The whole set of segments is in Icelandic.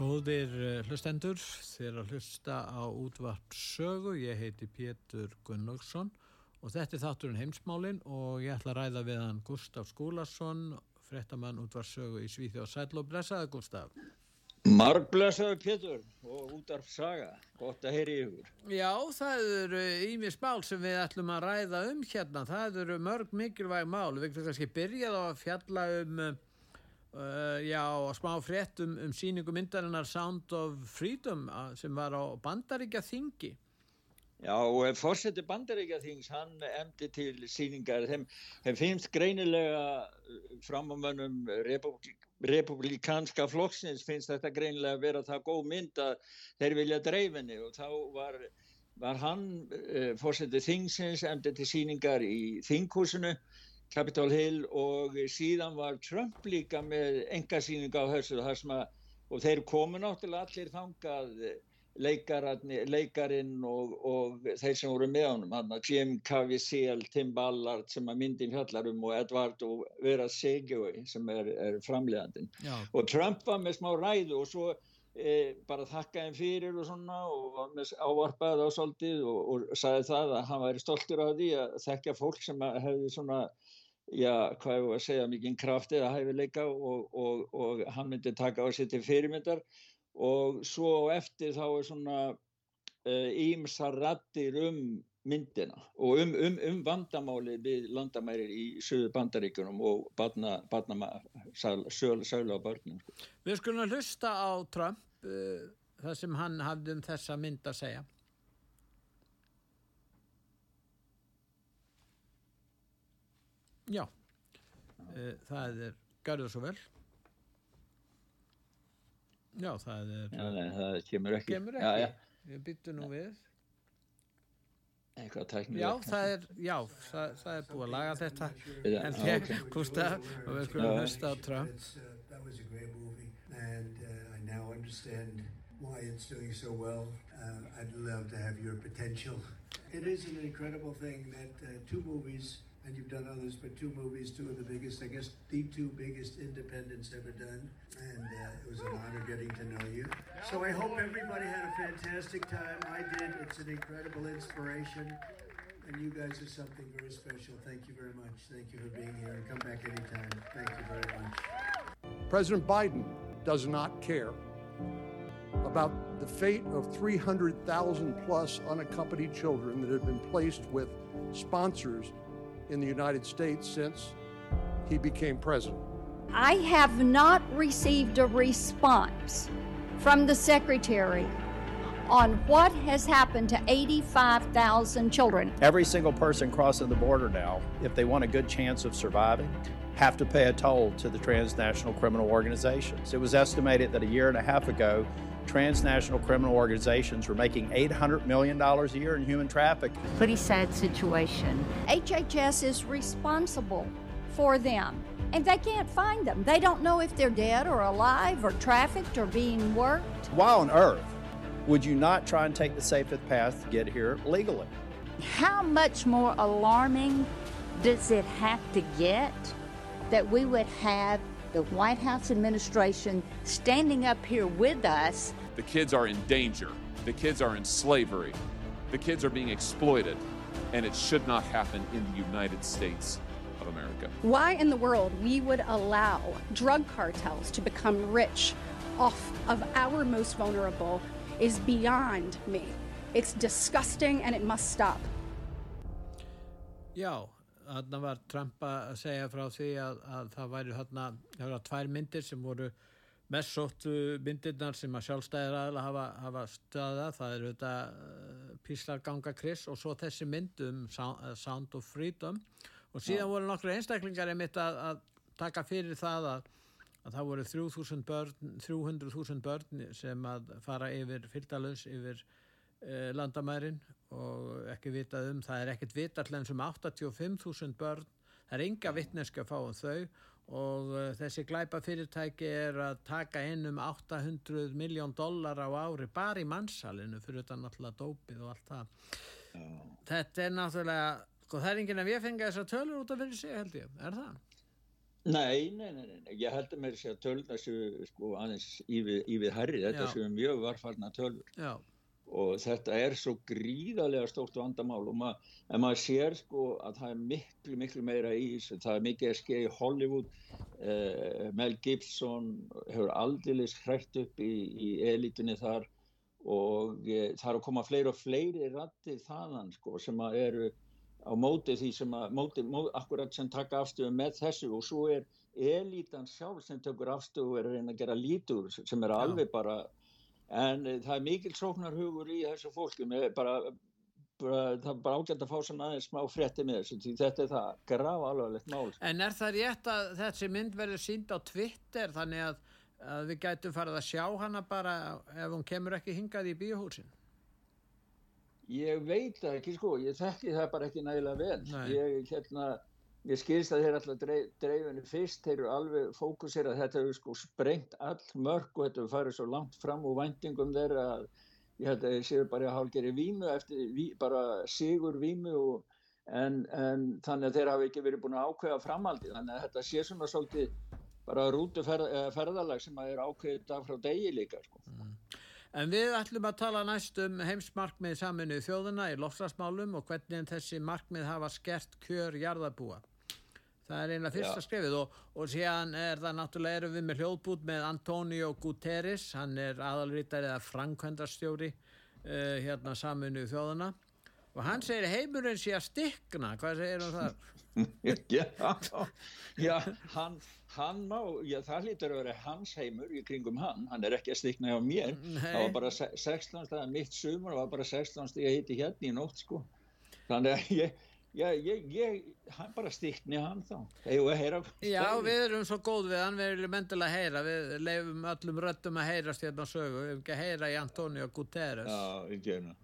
Góðir eh, hlustendur, þér að hlusta á útvart sögu, ég heiti Pétur Gunnlaugsson og þetta er þátturinn heimsmálinn og ég ætla að ræða við hann Gustaf Skúlason, frettamann útvart sögu í Svíþjóð. Og blessaði Gustaf. Margblessaður Pétur og útarf saga, gott að heyri ykkur. Já, það eru ímis mál sem við ætlum að ræða um hérna, það eru mörg mikilvæg mál, við kannski byrjað á að fjalla um Uh, já, smá frétt um, um síningu myndarinnar Sound of Freedom sem var á Bandaríkja þingi Já, fórseti Bandaríkja þings hann emdi til síningar þeim, þeim finnst greinilega framamönnum republik, republikanska flokksins finnst þetta greinilega að vera það góð mynd að þeir vilja dreifinni og þá var, var hann uh, fórseti þingsins emdi til síningar í þinghúsinu Capitol Hill og síðan var Trump líka með engasýning á að, og þeir komu náttúrulega allir þangað leikarinn og, og þeir sem voru með honum Jim Caviezel, Tim Ballard sem að myndin fjallar um og Eduardo Vera Segjói sem er, er framlegandin og Trump var með smá ræðu og svo e, bara þakka henn fyrir og svona og ávarpaði á svolítið og, og sagði það að hann væri stoltur af því að þekkja fólk sem hefði svona já, hvað er það að segja, mikinn kraft eða hæfileika og, og, og hann myndi taka á sér til fyrirmyndar og svo eftir þá er svona ímsar uh, rattir um myndina og um, um, um vandamáli við landamærir í söðu bandaríkunum og sölu á börnum. Við skulum að hlusta á Trump, uh, það sem hann hafði um þessa mynd að segja. Já, uh, það er, garður svo vel. Já, það er... Já, nei, það kemur ekki. Kemur ekki, já, já. við byttum nú við. Eitthvað tæknir. Já, það er, já, það, það er búið að laga þetta. En okay. Gustaf, og við skulum hlusta á Trump. That was a great movie and uh, I now understand why it's doing so well. Uh, I'd love to have your potential. It is an incredible thing that uh, two movies and you've done others, but two movies, two of the biggest, I guess the two biggest independents ever done. And uh, it was an honor getting to know you. So I hope everybody had a fantastic time. I did. It's an incredible inspiration. And you guys are something very special. Thank you very much. Thank you for being here. And come back anytime. Thank you very much. President Biden does not care about the fate of 300,000 plus unaccompanied children that have been placed with sponsors in the United States since he became president. I have not received a response from the Secretary on what has happened to 85,000 children. Every single person crossing the border now, if they want a good chance of surviving, have to pay a toll to the transnational criminal organizations. It was estimated that a year and a half ago, transnational criminal organizations were making $800 million a year in human trafficking. Pretty sad situation. HHS is responsible for them, and they can't find them. They don't know if they're dead or alive or trafficked or being worked. Why on earth would you not try and take the safest path to get here legally? How much more alarming does it have to get that we would have the White House administration standing up here with us. The kids are in danger. The kids are in slavery. The kids are being exploited. And it should not happen in the United States of America. Why in the world we would allow drug cartels to become rich off of our most vulnerable is beyond me. It's disgusting and it must stop. Já, þarna var Trump að segja frá því að, að það væri þarna, það var tvær myndir sem voru mest sóttu myndirnar sem að sjálfstæðir aðla hafa, hafa stöða, það eru þetta uh, Píslarganga Chris og svo þessi mynd um Sound, Sound of Freedom. Og síðan Já. voru nokkru einstaklingar einmitt að, að taka fyrir það að, að það voru 300.000 börn, 300.000 börn sem að fara yfir fylgdalus yfir uh, landamærin og ekki vitað um, það er ekkert vitallega eins um 85.000 börn, það er enga vittneska að fá um þau og uh, þessi glæpa fyrirtæki er að taka inn um 800 miljón dólar á ári bara í mannsalinu fyrir þetta náttúrulega dópið og allt það. Oh. Þetta er náttúrulega, sko það er enginn að við fengja þessar tölur út af fyrir sig held ég, er það? Nei, nei, nei, nei, ég held að mér sé að tölur þessu sko aðeins yfir, yfir herri, þetta séu mjög varfarna tölur. Já og þetta er svo gríðarlega stórt vandamál og mað, maður sér sko að það er miklu miklu meira í þessu, það er mikið að skilja í Hollywood. Eh, Mel Gibson hefur aldeilis hrætt upp í, í elitunni þar og eh, það er að koma fleiri og fleiri rættir þaðan sko sem að eru á móti því sem að móti, móti, akkurat sem taka afstöðu með þessu. Og svo er elitan sjálf sem tökur afstöðu og er að reyna að gera lítur sem er alveg bara en eh, það er mikil sóknarhugur í þessu fólkum bara, bara, það er bara ágænt að fá svona aðeins smá frétti með þessu því þetta er það graf alvarlegt mál. En er það rétt að þessi mynd verður sínd á Twitter þannig að, að við gætum farið að sjá hana bara ef hún kemur ekki hingað í bíóhúsin? Ég veit ekki sko, ég þekki það bara ekki nægilega vel. Nei. ég hérna Ég skilst að þeir alltaf dreifinu fyrst, þeir eru alveg fókusir að þetta hefur sko sprengt all mörg og þetta hefur farið svo langt fram úr vendingum þeirra að ég held að þeir séu bara hálgeri vímu eftir ví, bara sigur vímu og, en, en þannig að þeir hafi ekki verið búin að ákveða framaldi þannig að þetta sé svona svolítið bara rútu ferð, ferðalag sem að er ákveðið dag frá degi líka sko. Mm. En við ætlum að tala næst um heimsmarkmið saminu þjóðuna í lofslagsmálum og hvernig þessi markmið hafa skert kjör jarðabúa það er einlega fyrsta Já. skrifið og, og síðan er það náttúrulega erum við með hljóðbút með Antonio Guterres. Hann er aðalrítari eða framkvæmdarstjóri uh, hérna saminu þjóðana og hann segir heimurinn sé að stikna. Hvað segir hann þar? já, já hann, hann má, já það hlýtur að vera hans heimur í kringum hann, hann er ekki að stikna hjá mér, Nei. það var bara 16 stað mitt sumur, það var bara 16 stað ég heiti hérna í nótt sko. Þannig að ég Já, ég, ég, hann bara stikni hann þá. Eða heyra Já, við erum svo góð við hann, við viljum endilega heyra. Við leifum öllum röttum að heyrast hérna á sögu, við viljum ekki heyra í Antonio Guterres. Já, ég gerna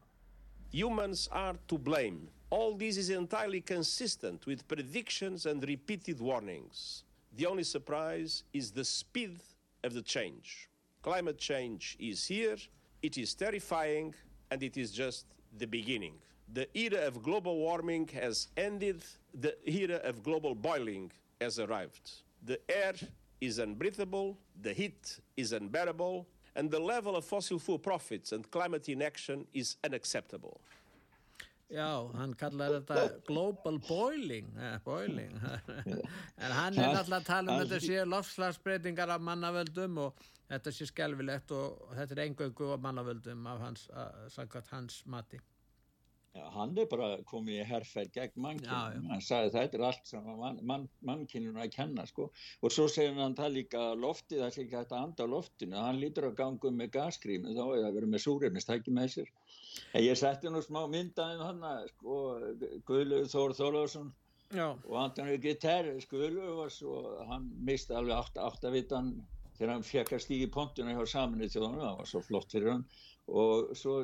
Humans are to blame. All this is entirely consistent with predictions and repeated warnings. The only surprise is the speed of the change. Climate change is here, it is terrifying and it is just the beginning The era of global warming has ended, the era of global boiling has arrived. The air is unbreathable, the heat is unbearable, and the level of fossil fuel profits and climate inaction is unacceptable. Já, hann kallar þetta global boiling, eh, boiling. en hann er alltaf að tala um þetta sé lofslagsbreytingar af mannavöldum og þetta sé skelvilegt og þetta er engöngu af mannavöldum af hans, uh, hans mati. Já, hann er bara komið í herrferð gegn mannkynum, hann sagði þetta er allt sem mann, mann, mannkynum að kenna sko. Og svo segir hann það líka loftið, það sé ekki hægt að anda á loftinu, hann lítur að ganga um með gasgrími þá er það að vera með súrefnistæki með sér. En ég setti nú smá myndaðin hann sko, Guðlur Þór Þórlásson og Antonio Guterres Guðlur og hann misti alveg átt, áttavitan þegar hann fekk að stígi pontuna hjá saminu þjóðan, það var svo flott fyrir hann. Og svo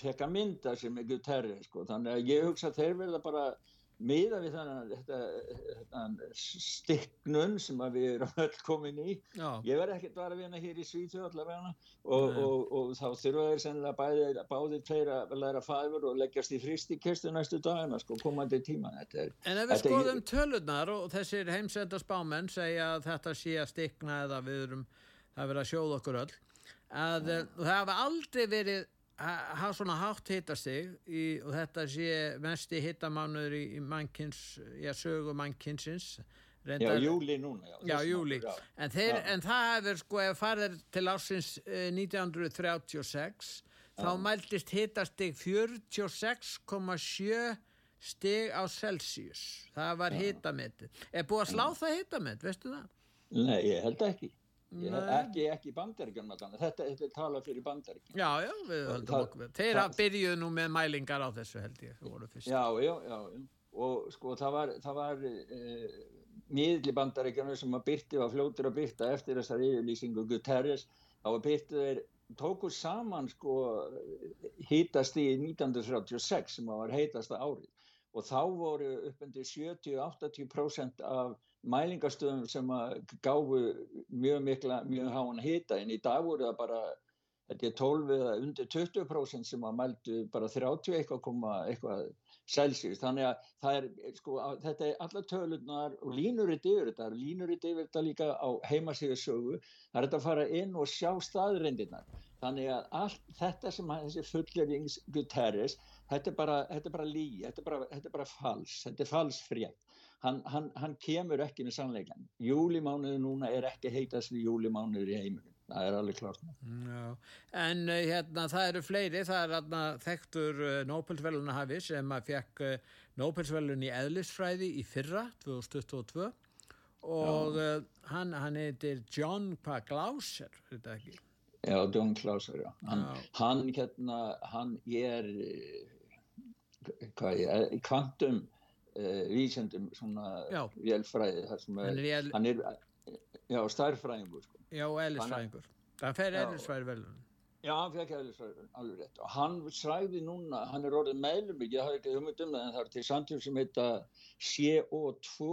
fekk að mynda sem er Guterri sko. þannig að ég hugsa að þeir verða bara miða við þannig stikknun sem við erum öll komin í Já. ég verð ekkert að vera að vinna hér í Svíþjóð allavega og, og, og þá þurfa þeir sennilega bæðir, báðir tveir að læra fæður og leggjast í fristikistu næstu dagina sko, komandi tíma er, En ef við skoðum ég... tölunar og þessir heimsenda spámenn segja að þetta sé að stikna eða við erum að vera að sjóða okkur öll að ja. það hafa aldrei verið hafa svona hátt hittastig og þetta sé mest í hittamánuður í, í mannkins, já, sögu mannkinsins. Reyndar, já, júli núna. Já, já júli. Já. En, þeir, en það hefur sko, ef farið til ásins eh, 1936, þá mæltist hittastig 46,7 stig á Celsius. Það var hittametið. Er búið að slá það hittament, veistu það? Nei, ég held ekki. Ekki, ekki bandaríkjum þetta er talað fyrir bandaríkjum Já, já, við höldum okkur Þeir byrjuðu nú með mælingar á þessu held ég Já, já, já og sko það var, það var eh, miðli bandaríkjum sem að byrti var fljótur að byrta eftir þessar yfirlýsingu Guterres. Þá byrtu þeir tóku saman sko hítast í 1936 sem var heitasta árið. Og þá voru uppendur 70-80% af mælingastöðum sem gáfu mjög mikla, mjög háan hita. En í dag voru það bara þetta er 12 eða undir 20% sem að mældu bara 30 eitthvað, eitthvað Celsius. Þannig að það er, sko, þetta er alla tölunar og línuritt yfir þetta. Línuritt yfir þetta líka á heimasíðusögu það er þetta að fara inn og sjá staðrindinnar þannig að allt þetta sem þessi fullgerings Guterres þetta er bara, bara lí, þetta er bara, bara fals, þetta er falsfrétt hann, hann, hann kemur ekki með sannleikan júlimánuður núna er ekki heitast við júlimánuður í heiminum. Það er alveg klart Já. en uh, hérna það eru fleiri. Það er hérna þekktur uh, Nobelsvæluna hafi sem að fekk uh, Nobelsvælun í eðlisfræði í fyrra 2022 og hann, hann heitir John Glauser þetta ekki? Já, John Glauser, já. Hann, já. hann hérna, hann er hvað ég, kvantum uh, vísendum svona vélfræði er, hann er já, starffræðingur sko. já, eðlisfræðingur. Það fer eðlisfræði velun já, hann fekk eðlisfræði velun, alveg rétt. Og hann sræði núna, hann er orðið meðlum ég hafa ekki hugmynd um það en það er til samtíð sem heita CO2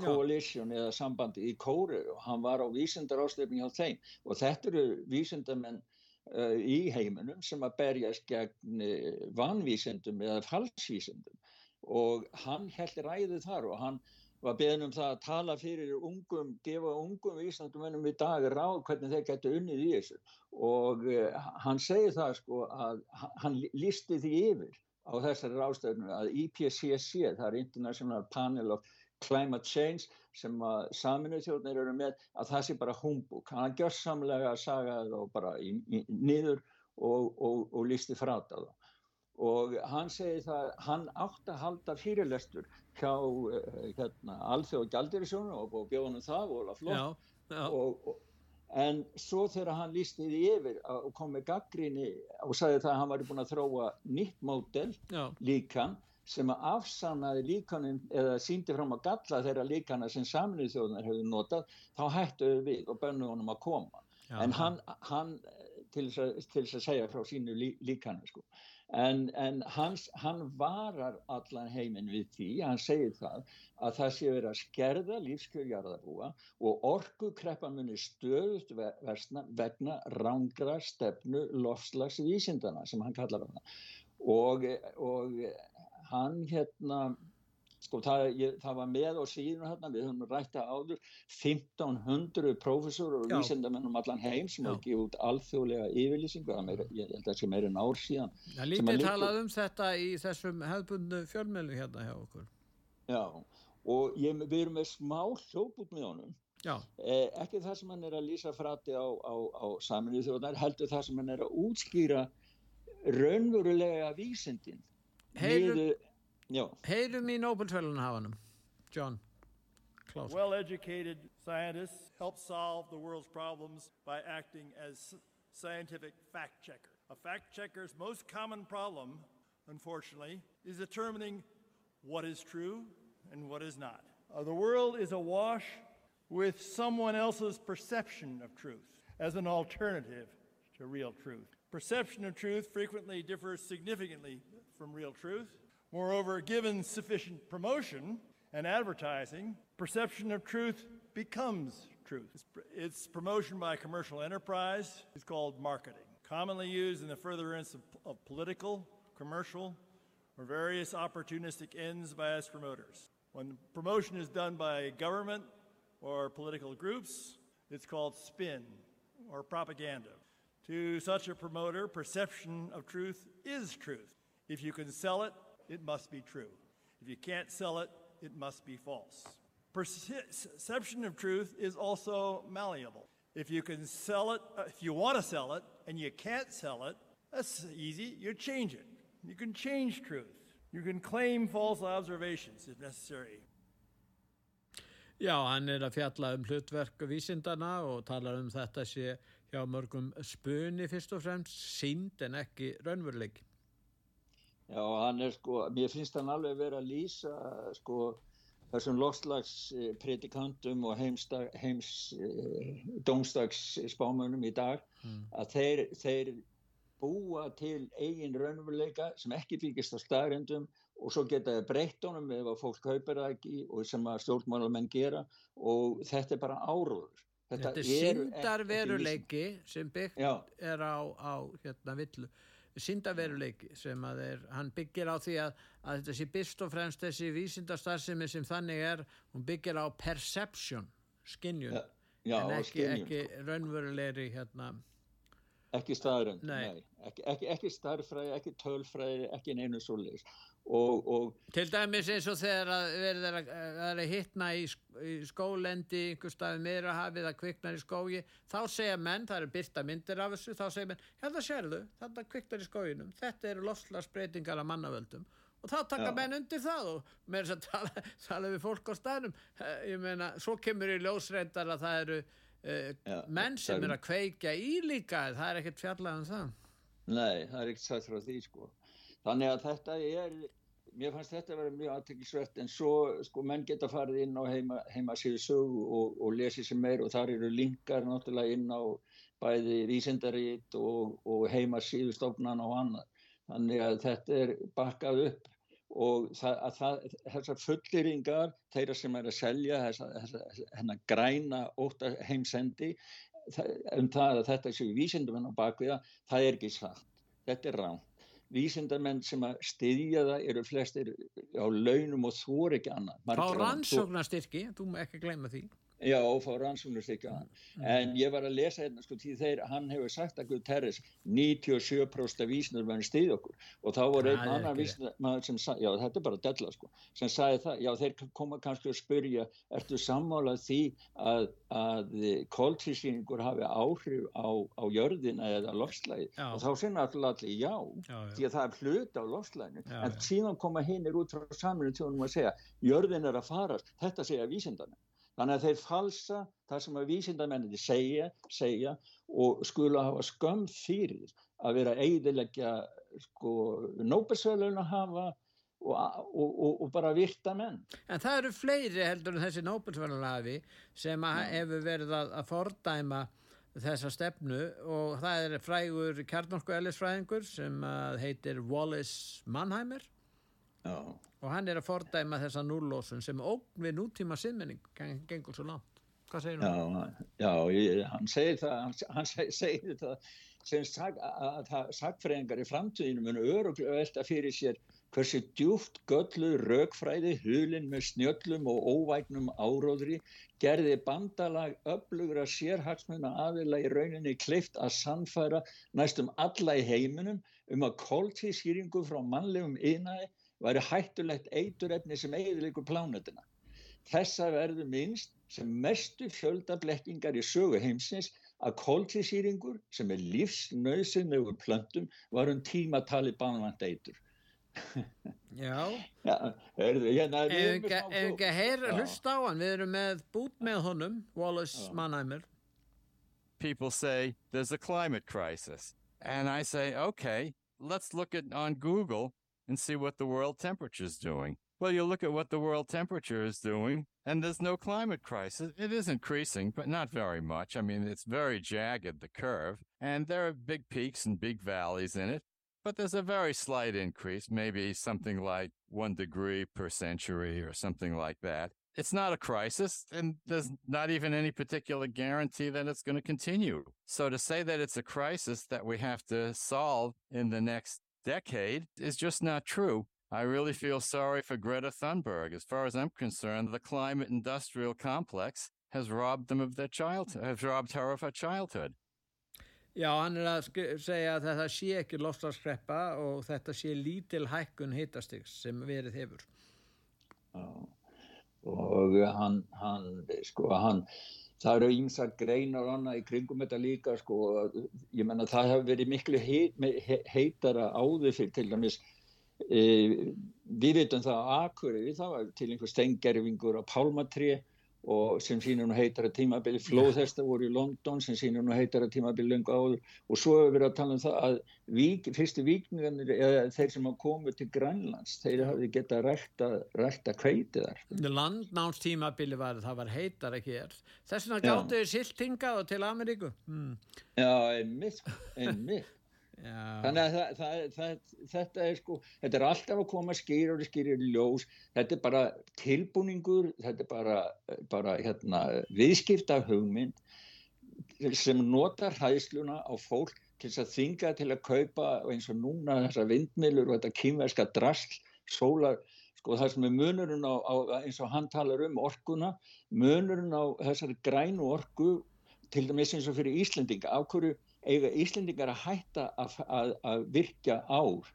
coalition eða sambandi í Kóru og hann var á vísendar ástefning á þeim. Og þetta eru vísendamenn uh, í heiminum sem að berjast gegn uh, vanvísendum eða falsvísendum og hann held ræðið þar og hann var beðin um það að tala fyrir ungum, gefa ungum vísnandumennum í dag ráð hvernig þeir getur unnið í þessu. Og uh, hann segir það sko að hann listi því yfir á þessari ráðstöðinu að IPCC, það er International Panel of Climate Change sem að saminuð þjóðnir eru með að það sé bara humbúk, hann gjör samlega að saga það og bara í, í, niður og, og, og listi frát á það og hann segir það, hann átt að halda fyrirlestur hjá uh, hérna, Alþjóð Gjaldirisjónu og, og bjóðunum það og flott. Já, já. Og, og, en svo þegar hann lísti því yfir og kom með gaggríni og sagði það að hann var búin að þróa nýtt mótel líkan sem að afsannaði líkanin eða síndi fram að galla þeirra líkana sem samlið þjóðunar hefur notað þá hættuðu við og bönnu honum að koma. Já, en hann, hann til þess að segja frá sínu lí, líkanu sko En, en hans, hann varar allan heiminn við því, hann segir það að það sé verið að skerða lífskjörjarðarbúa og orkukreppan munir stöðust versna vegna rángra stefnu lofslagsvísindana sem hann kallar það. Og, og hann hérna sko það, ég, það var með á síðan hérna, við höfum rætta áður 1500 profesor og vísendamennum allan heim sem hafa gefið út alþjóðlega yfirlýsingu, meira, ég held að það sé meira en ár síðan. Það lítið talað um þetta í þessum hefðbundu fjölmjölu hérna hjá okkur. Já, og ég, við erum með smá hljóput með honum eh, ekki það sem hann er að lýsa frati á, á, á saminuð þjóðnar, heldur það sem hann er að útskýra raunverulega vísendin Heilu Heyrum í Nobel-tvelunahafanum, John Klaus. Well-educated scientists help solve the world's problems by acting as scientific fact checker. A fact checker's most common problem, unfortunately, is determining what is true and what is not. Uh, the world is awash with someone else's perception of truth as an alternative to real truth. Perception of truth frequently differs significantly from real truth. Moreover, given sufficient promotion and advertising, perception of truth becomes truth. Its, its promotion by commercial enterprise is called marketing, commonly used in the furtherance of, of political, commercial, or various opportunistic ends by its promoters. When promotion is done by government or political groups, it's called spin or propaganda. To such a promoter, perception of truth is truth. If you can sell it, it must be true. If you can't sell it, it must be false. Perception of truth is also malleable. If you can sell it, uh, if you want to sell it and you can't sell it, that's easy. You change it. You can change truth. You can claim false observations if necessary. Já, hann er að fjalla um hlutverk vísindana og talar um þetta sé hjá mörgum spunni fyrst og fremst sínd en ekki raunveruleik. Já, hann er sko, mér finnst hann alveg verið að lýsa sko þessum lofslagspredikantum og heims, heims dómstagsspámanum í dag mm. að þeir, þeir búa til eigin raunveruleika sem ekki fylgist á staðrindum og svo geta það breytt honum ef að fólk kaupir það ekki og sem að stjórnmálamenn gera og þetta er bara áróður. Þetta, þetta er síndarveruleiki sem byggt Já. er á, á hérna villu. Síndarveruleiki sem að er, hann byggir á því að, að þetta sé byrst og fremst þessi vísindarstarfsemi sem þannig er, hún byggir á perception, skinnjun, ja. en ekki, ekki raunverulegri hérna ekki staðrönd, nei, nei. Ekki, ekki, ekki starffræði, ekki tölfræði, ekki neinu svoleiðis og, og til dæmis eins og þegar að verður að hittna í, í skólendi einhver staði meira hafið að kviknar í skógi þá segja menn, það eru byrta myndir af þessu, þá segja menn, hérna sérðu þetta kviknar í skóginum, þetta eru loslasbreytingar af mannavöldum. Og þá taka Já. menn undir það og með þess að tala, tala við fólk á staðnum. Ég meina, svo kemur í ljósreindar að það eru Uh, Já, menn sem er að kveika í líka það er ekkert fjallað um það. Nei, það er ekkert sætt frá því sko. Þannig að þetta er mér fannst þetta að vera mjög aðteklisvert en svo sko menn geta farið inn á heima, heima síðu sög og, og lesið sem meir og þar eru linkar náttúrulega inn á bæði vísendarit og, og heima síðu stofnan og annað. Þannig að þetta er bakkað upp og þessar fulleringar þeirra sem er að selja hennar græna óta heimsendi um það að þetta séu vísindumenn á bakviða, það er ekki satt. Þetta er rán vísindamenn sem að styðja það eru flestir á launum og þú er ekki annað. Fá rannsóknarstyrki, þú má ekki glemja því Já, og fá rannsóknarstyrkja hann. Mm. En ég var að lesa hérna, sko, því þeir, hann hefur sagt að Guterres 97% af vísnur verður stið okkur. Og þá voru einn annar vísnur sem já þetta er bara della sko, sem sagði það, já þeir koma kannski að spurja, ertu sammálað því að, að kóltísýningur hafi áhrif á, á jörðina eða lofslægi og þá sinna alltaf allir já, já, já, því að það er hlut á lofslæginu, en síðan koma hinnir út frá saminu tjónum að segja, jörðin er að farast, þetta segja vísindarna. Þannig að þeir falsa það sem að vísindamenninni segja, segja og skula hafa skömm fyrir að vera eidilegja sko, nóbelsvölun að hafa og, og, og, og bara virta menn. En það eru fleiri heldur en þessi nóbelsvölun hafi sem að hefur verið að, að fordæma þessa stefnu og það er frægur kjarnorku ellisfræðingur sem heitir Wallace Mannheimer. Já og hann er að fordæma þessa núllósun sem ógn við nútíma siðmenning gengur svo langt hvað segir hann? Já, já ég, hann segir það hann, hann segir það sem sag, að sagfræðingar í framtíðinu munu öruglega velta fyrir sér hversu djúft göllu raukfræði hulinn með snjöllum og óvægnum áróðri gerði bandalag öflugra sérhagsmuna aðila í rauninni kleift að sannfæra næstum alla í heiminum um að kóltíðskýringu frá mannlegum ynaði væri hættulegt eiturefni sem eiginleikur plánutina. Þessa verður minnst sem mestu fjöldablekkingar í sögu heimsins að kóltísýringur sem er lífsnauðsynlegur plöntum var um tímatali banvand eitur. Já. Hérna er fló. Ef ekki að heyra hlust á hann, við erum með bút með honum, Wallace Já. Mannheimer. People say there's a climate crisis. And I say, okay, let's look at on Google and see what the world temperature is doing. Well, you look at what the world temperature is doing, and there's no climate crisis. It is increasing, but not very much. I mean, it's very jagged, the curve, and there are big peaks and big valleys in it, but there's a very slight increase, maybe something like one degree per century or something like that. It's not a crisis, and there's not even any particular guarantee that it's going to continue. So to say that it's a crisis that we have to solve in the next decade is just not true. I really feel sorry for Greta Thunberg. As far as I'm concerned, the climate industrial complex has robbed them of their childhood, has robbed her of her childhood. Já, hann er að segja að þetta sé ekki lofslagskreppa og þetta sé lítil hækkun hittastiks sem verið hefur. Já, og hann, hann, sko, hann, það eru ímsa greinar og annað í kringum þetta líka, sko, ég menna það hefur verið miklu heit, heitara áður fyrir til dæmis E, við veitum það að Akureyri það var til einhver stengerfingur á Pálmatri og sem sínur nú heitar að tímabili flóðhesta voru í London sem sínur nú heitar að tímabili lengur áður. Og svo hefur við að tala um það að vík, fyrstu vikningarnir eða þeir sem komið til Grænlands þeir hafi getað rekta, rekta kveitið þar. Landnánstímabili var það var heitar ekki er þess vegna gáttu þið siltingað til Ameríku. Hmm. Já, einmitt einmitt. Þannig að það, það, það, þetta er sko þetta er alltaf að koma skýr og skýr í ljós, þetta er bara tilbúningur, þetta er bara, bara hérna, viðskipta hugmynd sem notar hæðsluna á fólk til að þynga til að kaupa eins og núna þessar vindmilur og þetta kýmverska drasl, sólar sko það sem er munurinn á, á eins og hann talar um orkuna munurinn á þessari grænu orku til dæmis eins og fyrir Íslendinga, af hverju eiga Íslendingar að hætta að, að, að virkja ár,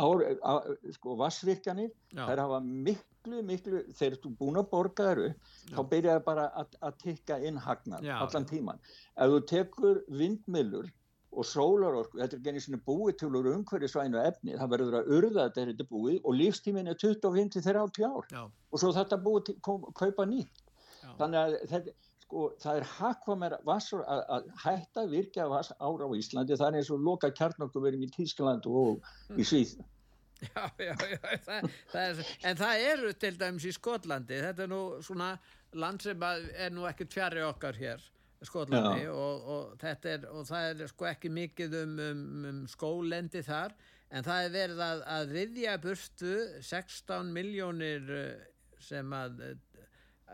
ár á, sko vassvirkjanir þær hafa miklu miklu þegar þú búin að borga þér upp þá byrjaði bara að, að tikka inn hagnar allan tíman ef þú tekur vindmilur og sólarorku, þetta er genið svona búið til úr umhverjusvænu efni, það verður að urða þetta er þetta búið og lífstímin er 25-30 ár. Já. og svo þetta búið til að kaupa nýtt. Þannig að þetta sko það er hakvamera að, að hætta virkja ára á Íslandi. Það er eins og loka kjarnokkuverum í Tískland og mm. í Svíð Já, já, já það, það er, en það eru til dæmis í Skotlandi. Þetta er nú svona land sem er nú ekki tjari okkar hér Skotlandi og, og, er, og það er sko ekki mikið um, um, um skólendi þar en það er verið að, að riðja burstu 16 miljónir eh, sem að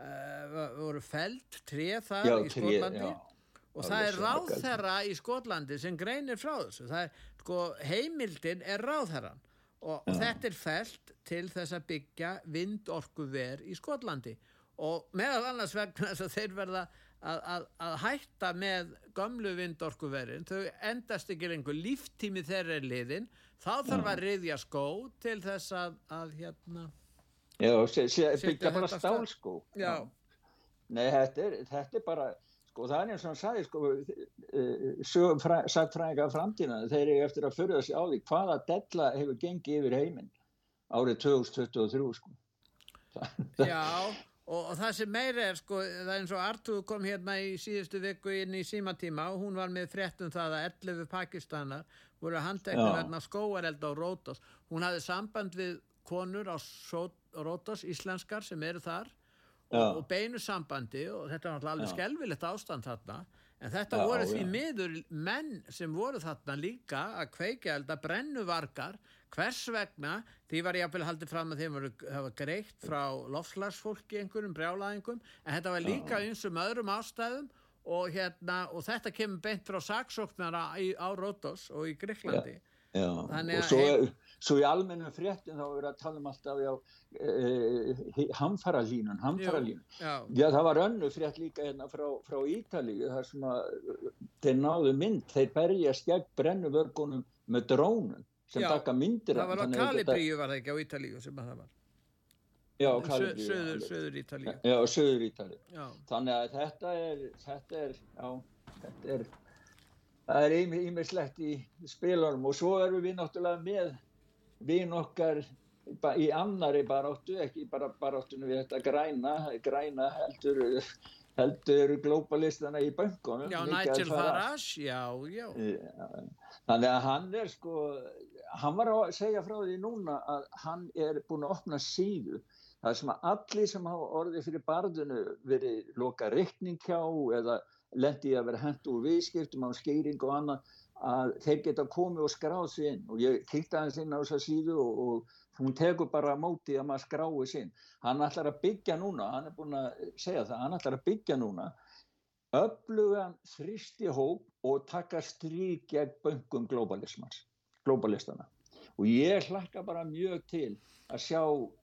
uh, voru feld treð þar já, í Skotlandi. Tré, og það er ráðherra í Skotlandi sem greinir frá þessu. Er, sko, heimildin er ráðherran og, og þetta er felt til þess að byggja vindorkuver í Skotlandi. Og meðal annars vegna þess að þeir verða að, að, að hætta með gamlu vindorkuverin. Þau endast ekki lengur. Líftími þeirra er liðin þá þarf að riðja skó til þess að, að hérna Já, sé, sé, byggja bara stálskó. Já. Nei, þetta er, þetta er bara, sko það er eins og hann sagði, sko, uh, sagfræðinga framtína, þeir eru eftir að förða sig á því hvaða della hefur gengið yfir heiminn árið 2023, sko. Já, og, og það sem meira er, sko, það er eins og Artur kom hérna í síðustu viku inn í símatíma og hún var með fréttum það að 11 pakistanar voru handeknir verna skóareld á Rótos. Hún hafði samband við konur á Rótos, íslenskar sem eru þar og, og beinu sambandi og þetta er náttúrulega alveg skelvilegt ástand þarna. En þetta já, voru því já. miður menn sem voru þarna líka að kveika elda brennuvarkar hvers vegna, því var ég að vilja haldið fram að þeim voru hafa greitt frá lofslagsfólki einhverjum brjálaðingum en þetta var líka eins um öðrum ástæðum og, hérna, og þetta kemur beint frá saksóknara á Rótos og í Greiklandi Já, og svo, heim... svo í almennum fréttin þá er verið að tala um alltaf já, e, hamfaralínun, hamfaralínun. Já. já, það var önnu frétt líka hérna frá, frá Ítalíu þar sem að þeir náðu mynd, þeir berjast gegn brennuvörgunum með drónum sem taka myndir. Það var á Kalibríu var það ekki á Ítalíu sem að það var. Já, Kalibríu. Söður, söður Ítalíu. Já, söður Ítalíu. Þannig að þetta er, þetta er, já, þetta er það er ímislegt í spilunum og svo erum við náttúrulega með vinn okkar í annari baráttu, ekki bara baráttunum við þetta græna, græna heldur, heldur globalistana í böngunum. Já, Nigel Farage, já, já. Þannig að hann er sko, hann var að segja frá því núna að hann er búin að opna síðu. Það sem að allir sem hafa orðið fyrir barðinu verið loka reikning hjá eða lendi að vera hendt úr viðskiptum á skeiring og annað að þeir geta komið og skráð sér inn og ég kýtti aðeins inn á þessa síðu og, og hún tekur bara móti að maður skráði sér inn. Hann ætlar að byggja núna, hann er búin að segja það, hann ætlar að byggja núna öflugan þristi hóp og taka strík gegn böngum globalistana og ég hlakka bara mjög til að sjá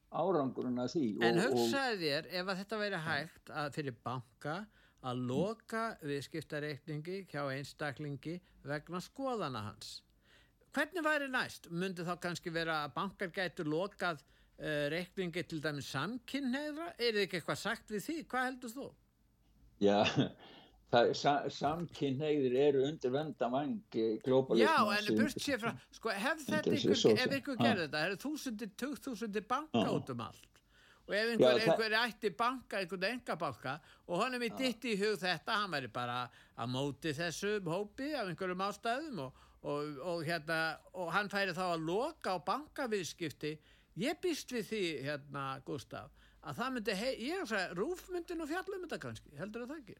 árangurinn að því. En hugsaði þér ef að þetta væri hægt að fyrir banka að loka viðskiptareikningi hjá einstaklingi vegna skoðana hans. Hvernig væri næst? Mundi þá kannski vera að bankar gætu lokað uh, reikningi til dæmis samkynneira? Er þið ekki eitthvað sagt við því? Hvað heldur þú? Já, það, sa, samkynneigðir eru undir vendamangi globalism. Já, en burt sér frá, sko, hef þetta ykkur, ef ykkur gerði þetta, það eru þúsundir, tugþúsundir banka út um allt og ef einhver, Já, einhver ætti banka, einhvern engabanka og honum er ditt í hug þetta, hann væri bara að móti þessu hópi af einhverjum ástæðum og, og, og, hérna, og hann færi þá að loka á bankaviðskipti. Ég býst við því, hérna, Gustaf að það myndi, hei, ég er að segja rúf myndi nú fjallum þetta kannski, heldur það ekki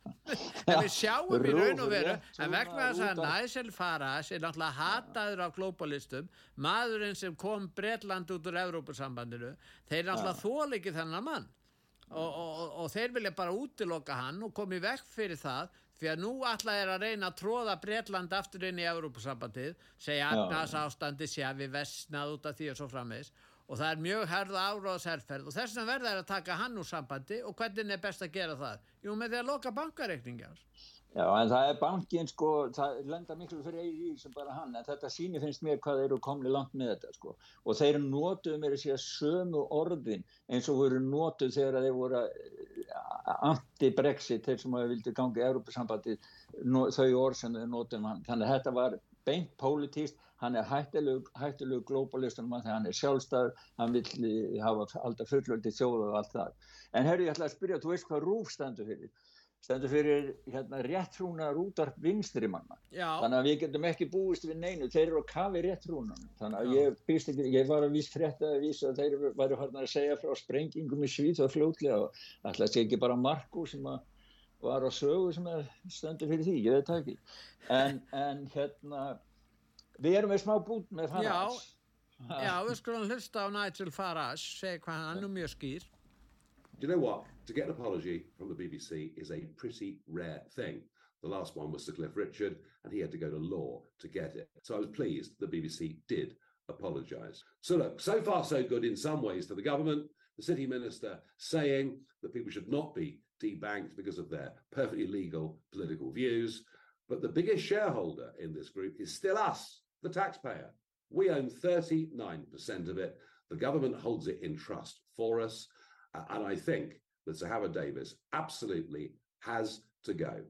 en við sjáum í raun og veru en vegna þess að Næsel Farage er náttúrulega hataður á globalistum maðurinn sem kom Breitland út úr Európusambandinu þeir náttúrulega þól ekki þennan mann. Og, og, og, þeir vilja bara útiloka hann og komi vekk fyrir það fyrir að nú alltaf er að reyna að tróða Breitland aftur inn í Európusambandið segja að ástandi sé að við vestnað út af því og svo framvegs og það er mjög herða áráðsherrferð og þess vegna verða er að taka hann úr sambandi. Og hvernig er best að gera það? Jú, með því að loka bankareikningi ás. Já, en það er bankin sko, það lenda miklu fyrir eigi sem bara hann, en þetta síni finnst mér hvað þeir eru komni langt með þetta sko. Og þeir notuðu mér að segja sömu orðin eins og voru notuð þegar þeir voru anti-Brexit, þeir sem hafa vildið gangið Európa-sambandi, þau orð sem þeir notuðum hann, þannig að þetta var beint pólitíst hann er hættilegu globalistunum þegar hann er sjálfstæður, hann vil hafa alltaf fullvöldi þjóðu og allt það. En herru, ég ætla að spyrja, þú veist hvað rúf stendur fyrir? Stendur fyrir hérna, réttrúnar útarp vinstri manna. Já. Þannig að við getum ekki búist við neinu, þeir eru að kafi réttrúnan. Þannig að ég, ekki, ég var að víst frétta að vísa að þeir væri að segja frá sprengingum í Svíð og fljótlega og alltaf sé ekki bara Marko sem að var á sögu sem stendur fyrir því, ég veit það ekki. En, en hérna Við erum með smá bút með Farage. Já, já við skulum hlusta á Nigel Farage, segja hvað hann er mjög skýr. Do you know what? To get an apology from the BBC is a pretty rare thing. The last one was Sir Cliff Richard, and he had to go to law to get it. So I was pleased the BBC did apologise. So look, so far so good in some ways to the government. The city minister saying that people should not be debanked because of their perfectly legal political views. But the biggest shareholder in this group is still us, the taxpayer. We own 39% of it. The government holds it in trust for us. Uh, and I think that Sir Howard Davis absolutely has to go.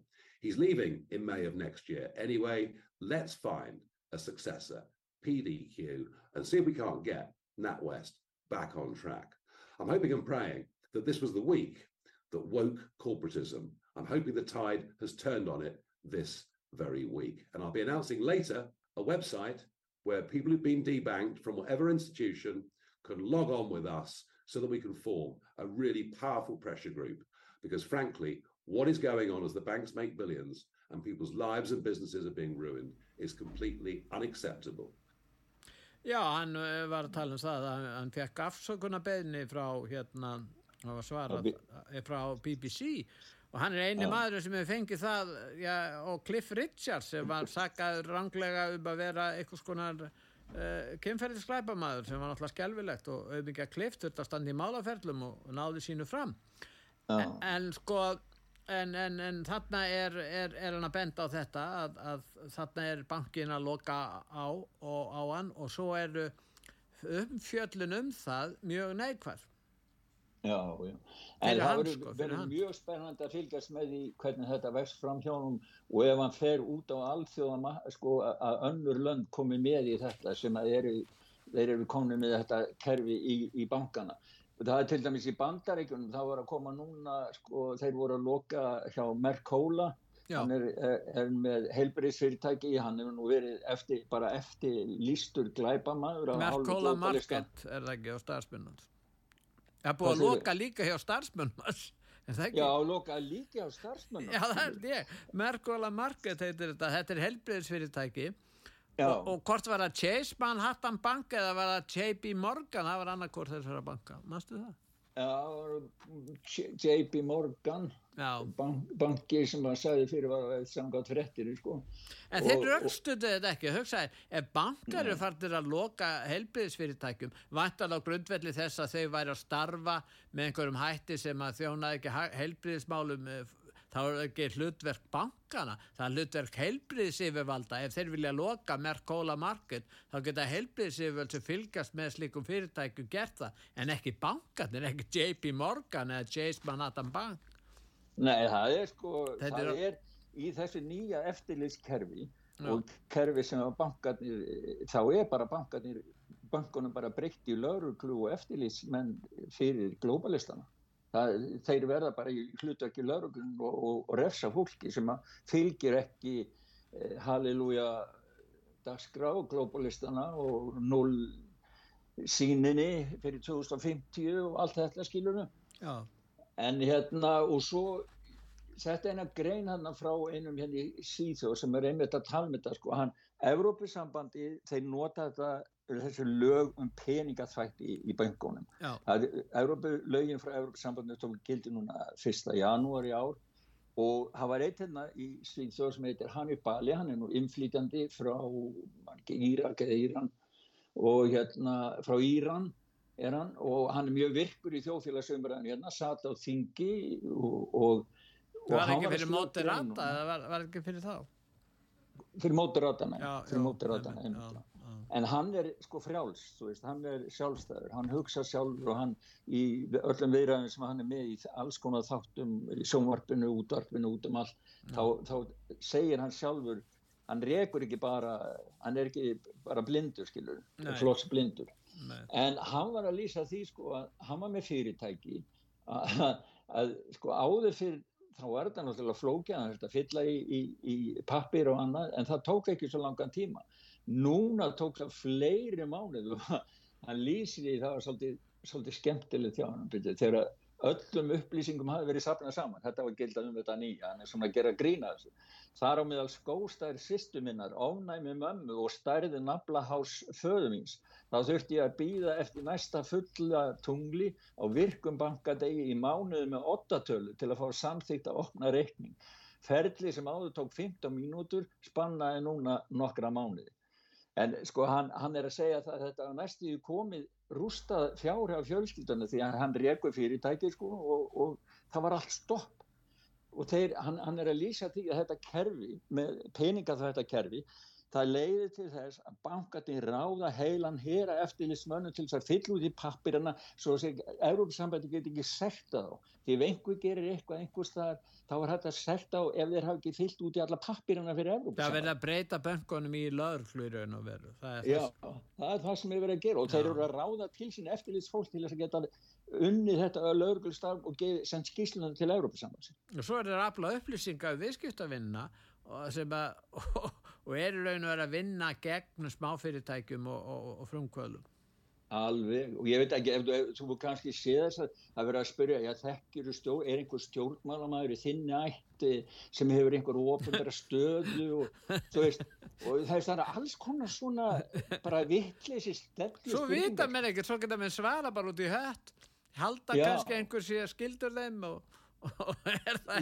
He's leaving in May of next year. Anyway, let's find a successor, PDQ, and see if we can't get NatWest back on track. I'm hoping and praying that this was the week that woke corporatism. I'm hoping the tide has turned on it this very week. And I'll be announcing later a website where people who've been debanked from whatever institution can log on with us so that we can form a really powerful pressure group. Because frankly, what is going on as the banks make billions and people's lives and businesses are being ruined is completely unacceptable. Já, hann eh, var að tala um það að hann fekk afsökunna beðni frá hérna, svarað, eh, frá BBC og hann er eini ja. maður sem hefur fengið það já, og Cliff Richards sem var sakað ranglega um að vera eitthvað skonar uh, eh, kynferðisklæpamaður sem var náttúrulega skelvilegt og auðvitað Cliff þurfti að standa í málaferlum og, og náði sínu fram ja. en, en sko en, en, en þarna er, er, er hann að benda á þetta að, að þarna er bankin að loka á, og, á hann og svo eru umfjöllin um það mjög neikvæð Já, já. En það verður sko, mjög spennandi að fylgjast með því hvernig þetta vext fram hann og ef hann fer út á alþjóðan sko, að önnur lönd komi með í þetta sem eru, þeir eru komið með þetta kerfi í, í bankana. Það er til dæmis í bandaríkunum, það voru að koma núna, sko, þeir voru að loka hjá Merkóla, hann er, er með heilbriðsfyrirtæki, hann hefur nú verið eftir, bara eftir lístur glæpamaður. Merkóla Market er það ekki á staðspunnans? Það er búið að loka líka hjá starfsmönnum Já, loka líka hjá starfsmönnum Já, það er ég. Merkola Market heitir þetta, þetta er helbriðsfyrirtæki og, og hvort var það Chase Manhattan Bank eða var það JP Morgan? Það var annarkort þessara banka, mannstu það? JP Morgan bank, banki sem að sagði fyrir að samgátt frettir sko. En þeir röngstuðu þetta ekki. Hugsaði, ef bankar eru farnir að loka helbriðisfyrirtækjum vantar á grundvelli þess að þeir væri að starfa með einhverjum hætti sem að þjónaði ekki helbriðismálum þá er ekki hlutverk bankana það er hlutverk heilbriðsifirvalda ef þeir vilja loka Merkóla market þá geta heilbriðsifirvald sem fylgast með slikum fyrirtæku gert það. En ekki bankarnir, ekki JP Morgan eða Chase Manhattan Bank. Nei, það er sko það er, er í þessu nýja eftirlýskerfi og kerfi sem að bankarnir þá er bara bankarnir bankunum bara breytt í lauruglu og eftirlýsmenn fyrir globalistana Það, þeir verða bara í hlutakki lauruglun og, og, og refsa fólki sem fylgir ekki eh, halleluja dagskrá globalistana og null síninni fyrir 2050 og allt þetta skilur en hérna og svo þetta er eina grein hann frá einum hérna í síþjóð sem er einmitt að tala með um þetta sko hann, Evrópusambandi þeir nota þetta þessu lög um peningaþvætti í, í bankunum. Lögin frá Európa-sambandinu tók gildi núna 1. janúar í ár og það var eitt hérna í Svíðsjóð sem heitir Hanif Bali, hann er nú inflýtjandi frá Írak eða Íran og hérna frá Íran er hann og hann er mjög virkur í þjóðfélagsumræðinu hérna, satt á þingi og, og, og Var ekki fyrir móti rata eða var, var ekki fyrir þá? Fyrir móti ratana, fyrir einmitt en hann er sko frjáls veist, hann er sjálfstæður, hann hugsa sjálfur og hann í öllum viðræðin sem hann er með í alls konar þáttum í sjónvarpinu, útvarpinu, út um allt mm. þá, þá segir hann sjálfur hann rekur ekki bara hann er ekki bara blindur skilur flotts blindur Nei. en hann var að lýsa því sko að hann var með fyrirtæki að, að sko áður fyrir þá er þetta náttúrulega flókja, hann er þetta fylla í, í, í pappir og annað en það tók ekki svo langan tíma. Núna tók það fleiri mánuð og hann lýsir í það var svolítið, svolítið skemmtilegt hjá hann þegar öllum upplýsingum hafi verið sapnað saman, þetta var gildað um þetta nýja. Hann er svona að gera grína þessu. Þar á meðal skóstæðir sýstuminnar ofnæmi mömmu og stærði naflahás föðumins, þá þurfti ég að býða eftir næsta fulla tungli á virkum bankadegi í mánuðu með 8 tölu til að fá samþýtt að opna reikning. Ferli sem áður tók 15 mínútur spannaði núna nokkra mánuði en sko hann, hann er að segja að þetta næstu komið rústað fjári af fjölskyldunni því að hann reku fyrirtæki sko og, og það var allt stopp. Og þeir, hann, hann er að lýsa því að þetta kerfi, peninga þetta kerfi það leiði til þess að bankarnir ráða heilan hera eftirlismönnum til þess að fylla út í pappirina svo að Európa-sambandi getur ekki sekta þá. Því ef einhver gerir eitthvað einhvers þar þá er hægt að sekta á ef þeir hafa ekki fyllt út í alla pappirina fyrir Európa-sambandi Það verður að breyta böngunum í laurflurun og veru. Það það er það sem er verið að gera og Já. þeir eru að ráða til sín eftirlisfólk til þess að geta unnið þetta laurgulstarf og sendt skíslunum til Európa-sambandi Og svo er það að og, og, og er í raun og verið að vinna gegn smáfyrirtækjum og, og frumkvöðlum Alveg, og ég veit ekki, ef þú, ef, þú kannski sé þess að það verið að spyrja, já þekkir stjórn, er einhver stjórnmálamæður í þinni ætti sem hefur einhver ofnbæra stöðu og þú veist, og það er þannig að alls konar svona bara vittleysi stefni Svo vita mér ekkert, svo geta mér svara bara út í hött, halda já. kannski einhver sé skildur þeim og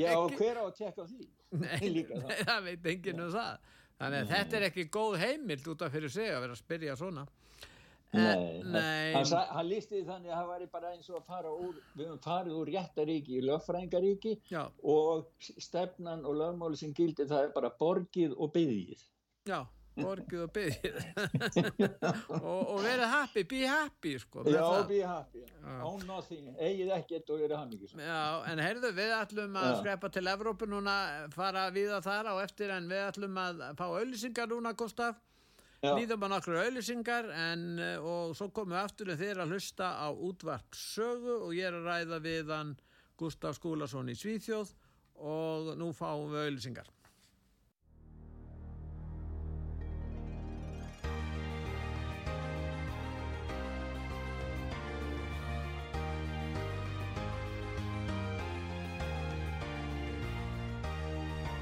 Já, og hver á að tekka því? Nei, nei það veit enginn um það. Þannig að nei. þetta er ekki góð heimild út af fyrir sig að vera að spyrja svona. Nei, en, nei. Hann, listi þannig að það væri bara eins og að fara úr, við höfum farið úr réttaríki í lögfrængaríki og stefnan og lögmáli sem gildi það er bara borgið og byggið. Já borgið og byggið og, og verið happy, be happy sko, já, það. be happy. Own nothing, eigið ekkert og verið hammingis já, en heyrðu, við ætlum að já. skrepa til Evrópu núna, fara við að þar á eftir en við ætlum að fá auðlýsingar núna, Gustaf. Nýðum að nokkru auðlýsingar en, og svo komum við aftur þegar að hlusta á útvart sögu og ég er að ræða við hann Gustaf Skúlason í Svíþjóð og nú fáum við auðlýsingar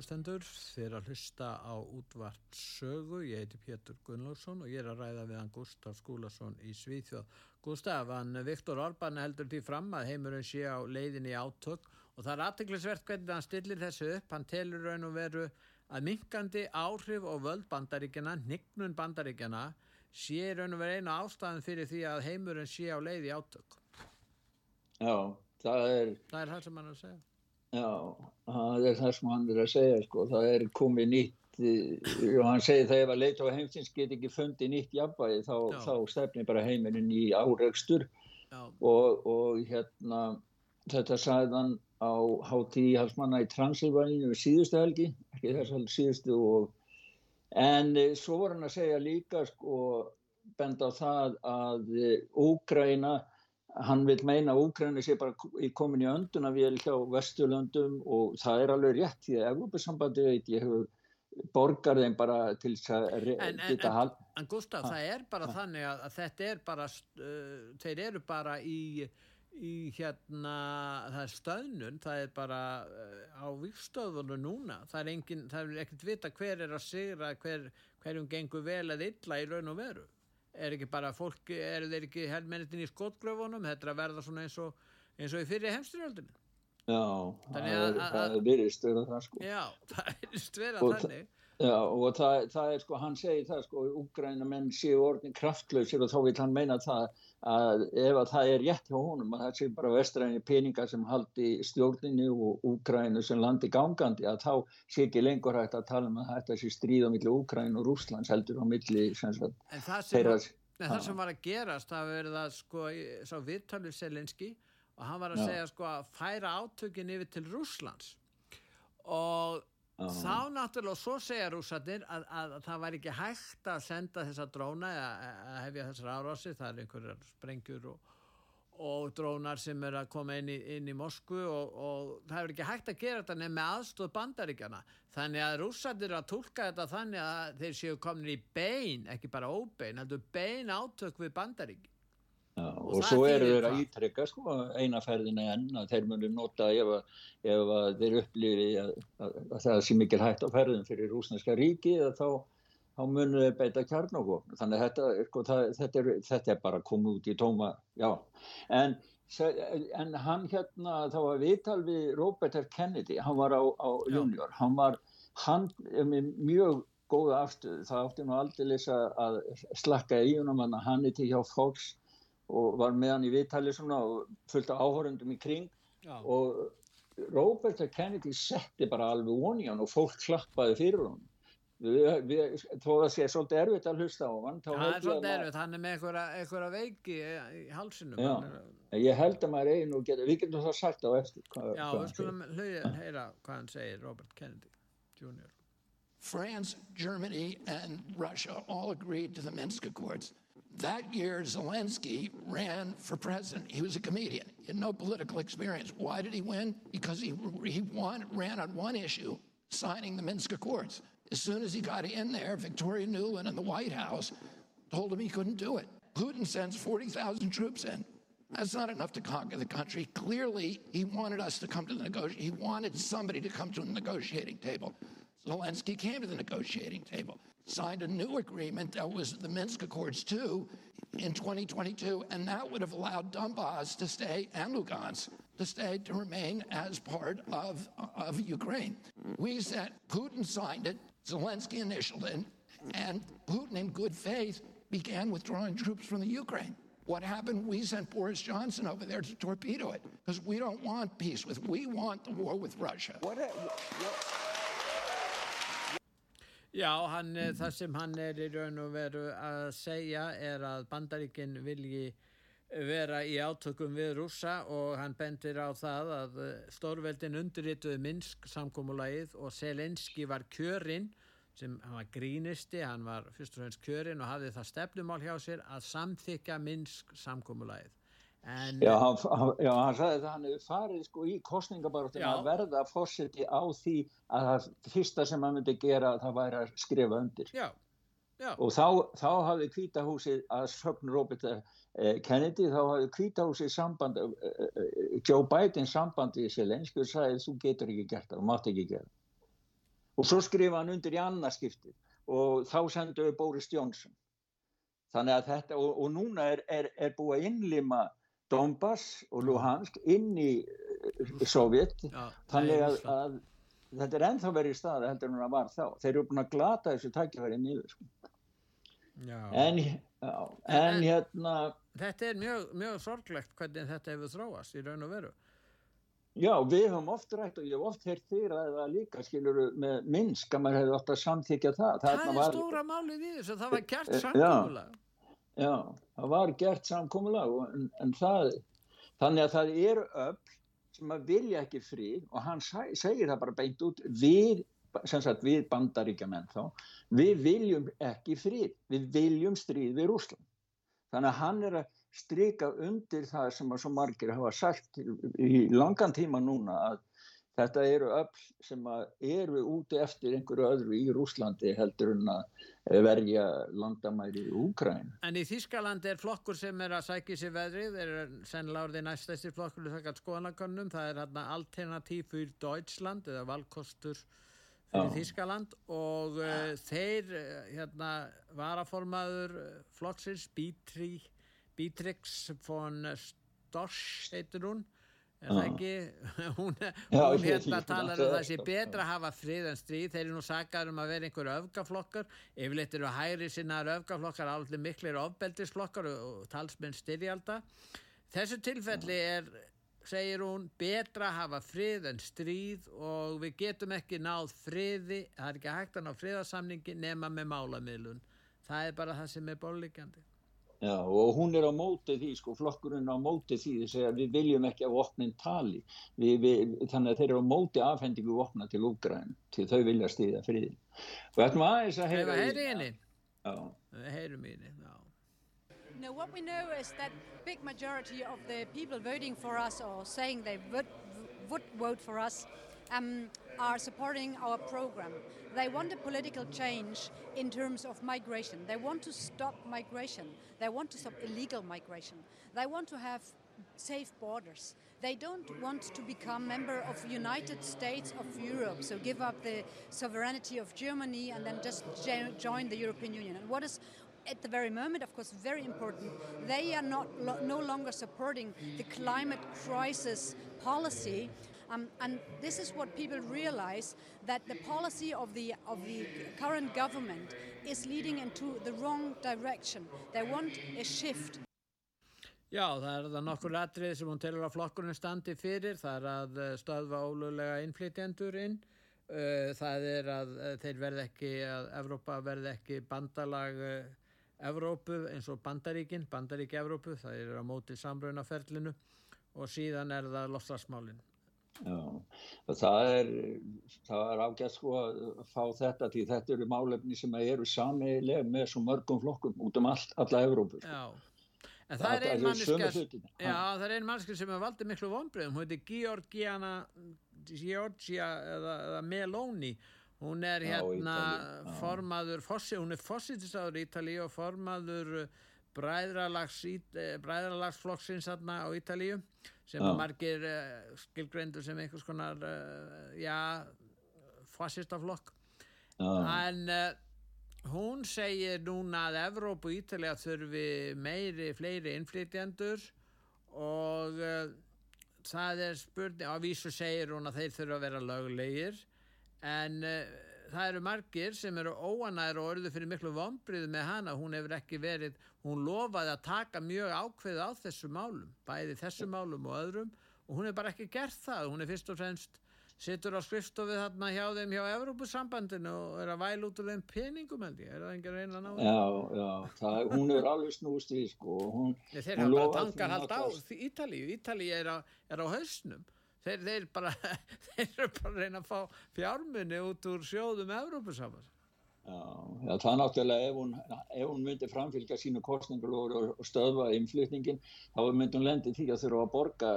Hlustendur, er að hlusta á útvart sögu, ég heiti Pétur Gunnlaugsson og ég er að ræða við hann Gustaf Skúlason í Svíþjóð. Gustaf, hann Viktor Orban heldur því fram að heimurinn sé á leiðinni átök og það er aðteglisvert hvernig hann stillir þessu upp, hann telur raun og veru að minkandi áhrif og völd bandaríkjana, nignun bandaríkjana, sé raun og veru einu ástæðan fyrir því að heimurinn sé á leiði átök. Já, það er... Það er það sem hann er að segja. Já, það er það sem hann er að segja sko, það er komið nýtt og hann segir það ef að leita á heimsins get ekki fundið nýtt jafnvægi þá, þá stefnir bara heiminin í áreikstur og, og hérna þetta hann á hátíð í halsmanna í Transilvæninu við síðustu helgi, ekki þess að síðustu og en eh, svo voru hann að segja líka sko benda á það að Úgræna hann vil meina að Úkræni sé bara komin í önduna við hjá Vesturlöndum og það er alveg rétt því að Evrópussambandi veit ég hefur borgar þeim bara til að en, geta hald En Gustaf, ha, það er bara ha. þannig að, að þetta er bara uh, þeir eru bara í í hérna það er stöðnun, það er bara uh, á vikstöðunum núna það er, engin, það er ekkert vita hver er að sigra hver, hverjum gengur vel eða illa í raun og veru er ekki bara fólk, er þeir ekki helmennitin í skotgröfunum, þetta er verða svona eins og, eins og í fyrir heimstyrjöldinu Já, það er virðist vera það sko. Já, það er virðist vera þannig. Já, og það, það er sko, hann segir það sko, úgræna menn séu orðin kraftlausir og þá vil hann meina það að ef að það er rétt hjá honum að það sé bara vestræni peningar sem haldi stjórninu og úgrænu sem landi gangandi að þá sé ekki lengur hægt að tala um að þetta sé stríð á milli úgrænu og Rúslands heldur á milli sem sagt, En það sem, var, það sem var að gerast það verið að sko, sá viðtalið Selinski og hann var að já. segja sko að færa átökin yfir til Rúslands og þá náttúrulega og svo segja rúsatir að, að, að það væri ekki hægt að senda þessa dróna að hefja þessar árásir, það er einhverjar sprengjur og, og drónar sem er að koma inn í, inn í Moskvu og, og það er ekki hægt að gera þetta nefn með aðstóð bandaríkjana þannig að rúsatir að tólka þetta þannig að þeir séu komin í bein, ekki bara óbein, heldur bein átök við bandaríki Já, og, og svo eru þeir að ítrykka sko, einaferðina enn að þeir munu nota ef, ef þeir upplýri að, að, að það sé mikil hægt á ferðin fyrir rúsneska ríki þá, þá munu þeir beita kjarnogókn þannig að þetta, sko, það, þetta, er, þetta er bara komið út í tóma en, en hann hérna þá var viðtal við Robert F. Kennedy hann var á, á junior. Hann var hann, mjög góða afstöð það átti nú aldrei að slakka í húnum hann er til hjá Fox og var með hann í viðtali svona og fullt af áhórundum í kring. Já. og Robert F. Kennedy setti bara alveg von í hann og fólk klappaði fyrir hann þó að það sé svolítið erfitt að hlusta á hann það er svolítið erfitt, hann er með einhverja veiki í halsinum Já, er... ég held að maður einu geta, við getum það sagt á eftir hvað, Já, við skulum heyra hvað hann segir Robert Kennedy Jr. France, Germany and Russia all agreed to the Minsk Accords That year, Zelensky ran for president. He was a comedian. He had no political experience. Why did he win? Because he, he won, ran on one issue, signing the Minsk Accords. As soon as he got in there, Victoria Nuland and the White House told him he couldn't do it. Putin sends 40,000 troops in. That's not enough to conquer the country. Clearly, he wanted us to come to the negotiation. He wanted somebody to come to the negotiating table. Zelensky came to the negotiating table signed a new agreement that was the Minsk Accords 2 in 2022, and that would have allowed Donbass to stay and Lugansk to stay to remain as part of, of Ukraine. We said Putin signed it, Zelensky initialed it, and Putin, in good faith, began withdrawing troops from the Ukraine. What happened? We sent Boris Johnson over there to torpedo it because we don't want peace with. We want the war with Russia. What, what Já, hann, það sem hann er í raun og veru að segja er að bandaríkinn vilji vera í átökum við rúsa og hann bendir á það að stórveldin undirrituði Minsk samkómulagið og Selenski var kjörinn sem hann var grínisti, hann var fyrst og fremst kjörinn og hafði það stefnumál hjá sér að samþykja Minsk samkómulagið En, já, hann, já, hann sagði að hann hefur farið sko í kostningabarotinu að verða fórseti á því að það fyrsta sem hann myndi gera það væri að skrifa undir. Já, Já. og þá, þá hafði kvítahúsið að sögn Robert eh, Kennedy þá hafði kvítahúsið samband eh, eh, Joe Biden sambandi í Selenski og sagði þú getur ekki gert það, þú mátt ekki gera og svo skrifa hann undir í annarskipti og þá senduðu Boris Johnson þannig að þetta og, og núna er, er, er búið að innlima Donbass og Luhansk inn í Sovjet Já, þannig að, að þetta er ennþá verið í stað heldur en það var þá þeir eru búin að glata þessu tækifæri nýður sko. en, en hérna þetta er mjög, mjög sorglegt hvernig þetta hefur þróast í raun og veru Já, við höfum oft rætt og ég hef oft heyrt þér að það líka skiluru með minnsk að maður hefði oft að samþykja það. Það, það er stóra málið í þessu, það var gert samkómulag. Já, það var gert samkómulag en, en það, þannig að það eru öll sem að vilja ekki fríð og hann segir það bara beint út við, sagt, við bandaríkjaman þá, við viljum ekki fríð, við viljum stríð við Rúsland. Þannig að hann er að strika undir það sem að svo margir hafa sagt í langan tíma núna að þetta eru öll sem eru úti eftir einhverju öðru í Rúslandi heldur en að verja landamæri í Úkræn. En í Þískaland er flokkur sem er að sækja sér veðrið, sennilega orðið næstæstir flokkur við þakkað skoðanakönnum, það er hérna alternatív fyrir Deutschland eða valkostur fyrir Já. Þískaland og uh, þeir hérna varaformaður flokksins Bítri Beatrix von Storch heitur hún er það ekki? Hún, hún hérna talar um það sé betra að hafa frið en stríð. Þeir eru nú sakar um að vera einhverju öfgaflokkar. Yfirleitt eru hæri sinnaður öfgaflokkar allir miklir ofbeldisflokkar og talsmenn styrjalda. Þessu tilfelli er segir hún betra að hafa frið en stríð og við getum ekki náð friði það er ekki hægt að ná friðarsamningi nema með málamiðlun. Það er bara það sem er bóliggjandi Já, og hún er á móti því, sko, flokkurinn er á móti því þess að við viljum ekki að vopnin tali. Við, við, þannig að þeir eru á móti afhendingu vopna til Úgræn, til þau vilja stýða friðin. Og þetta var aðeins að heyra í... Já. Heyrum í henni, já. No, what we know is that big majority of the people voting for us or saying they would, would vote for us um, are supporting our program. They want a political change in terms of migration. They want to stop migration. They want to stop illegal migration. They want to have safe borders. They don't want to become member of United States of Europe, so give up the sovereignty of Germany and then just join the European Union. And what is at the very moment, of course, very important, they are not no longer supporting the climate crisis policy um, and this is what people realize that the policy of the, of the current government is leading into the wrong direction. They want a shift. Já, það er það nokkur atrið sem hún telur að flokkurinn standi fyrir. Það er að eh, stöðva ólulega innflytjendur inn. Eh, það er að eh, þeir verð ekki, að Evrópa verð ekki bandalag Evrópu eins og bandaríkin, bandaríki Evrópu. Það er á móti samröðnaferlinu og síðan er það lofslagsmálinn. Já, það er, er ágætt sko að fá þetta því þetta eru málefni sem eru samiðilega með svo mörgum flokkum út um all, alla Evrópu. Sko. Já, en það, er ein manniska, já það er ein manniska sem er valdið miklu vonbreðum, hún heitir Georgiana, Georgia eða, eða Meloni, hún er hérna já, formaður, fossi, hún er fossitisáður í Ítalíu og formaður bræðralagsflokksins á Ítalíu sem að margir uh, skilgreindur sem einhvers konar uh, já, fascistaflokk en uh, hún segir núna að Evróp og Ítalija þurfi meiri, fleiri innflytjandur og það er spurning, á vísu segir hún að þeir þurfa að vera löglegir. En það eru margir sem eru óanæður og orðu fyrir miklu vombriðu með hana, hún hefur ekki verið hún lofaði að taka mjög ákveð á þessu málum, bæði þessu málum og öðrum og hún hefur bara ekki gert það. Hún er fyrst og fremst sittur á skrifstofið þarna hjá þeim hjá Evrópusambandinu og er að væla út úr þeim peningum held ég, er það engin reyna ná Já, já, það, hún er alveg snúst í sko, hún, Þeir hafa bara tankar haldt á Ítalíu, Ítalíu er á, er á hausnum. Þeir, þeir bara þeir eru bara að reyna að fá fjármunni út úr sjóðum Evrópusamans Já, það náttúrulega ef hún, ef hún myndi framfylgja sínu kostningur og, stöðva innflytningin þá myndi hún lendi því að þurfa að borga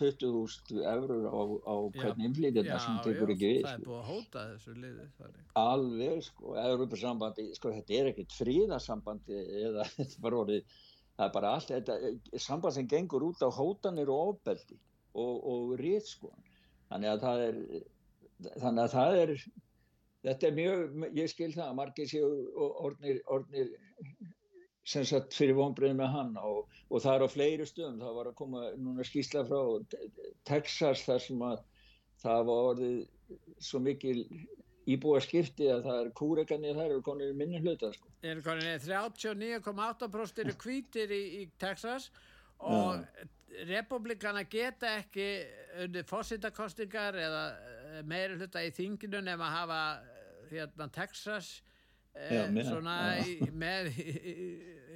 20.000 eurur á, á hvern innflytjina sem tekur ekki við. Já, það er búið að hóta þessu liði. Alveg, sko, Európa-sambandi, sko, þetta er ekkert fríðarsambandi eða þetta er bara orðið, það er bara allt, þetta samband sem gengur út á hótanir og ofbeldi og, og rít, sko. Þannig að það er, þannig að það er þetta er mjög, ég skil það að margir séu orðnir, orðnir sem sagt fyrir vonbreið með hann og, og það er á fleiri stöðum, það var að koma núna skýsla frá Texas þar sem að það var orðið svo mikil íbúa skipti að það er kúrekanir þar og konir minni hluta sko. Er konir 39,8% eru kvítir í, í Texas og ja. republikana geta ekki undir fósittakostingar eða meiri hluta í þinginu nefn að hafa hérna Texas Já, eh, með, svona í, með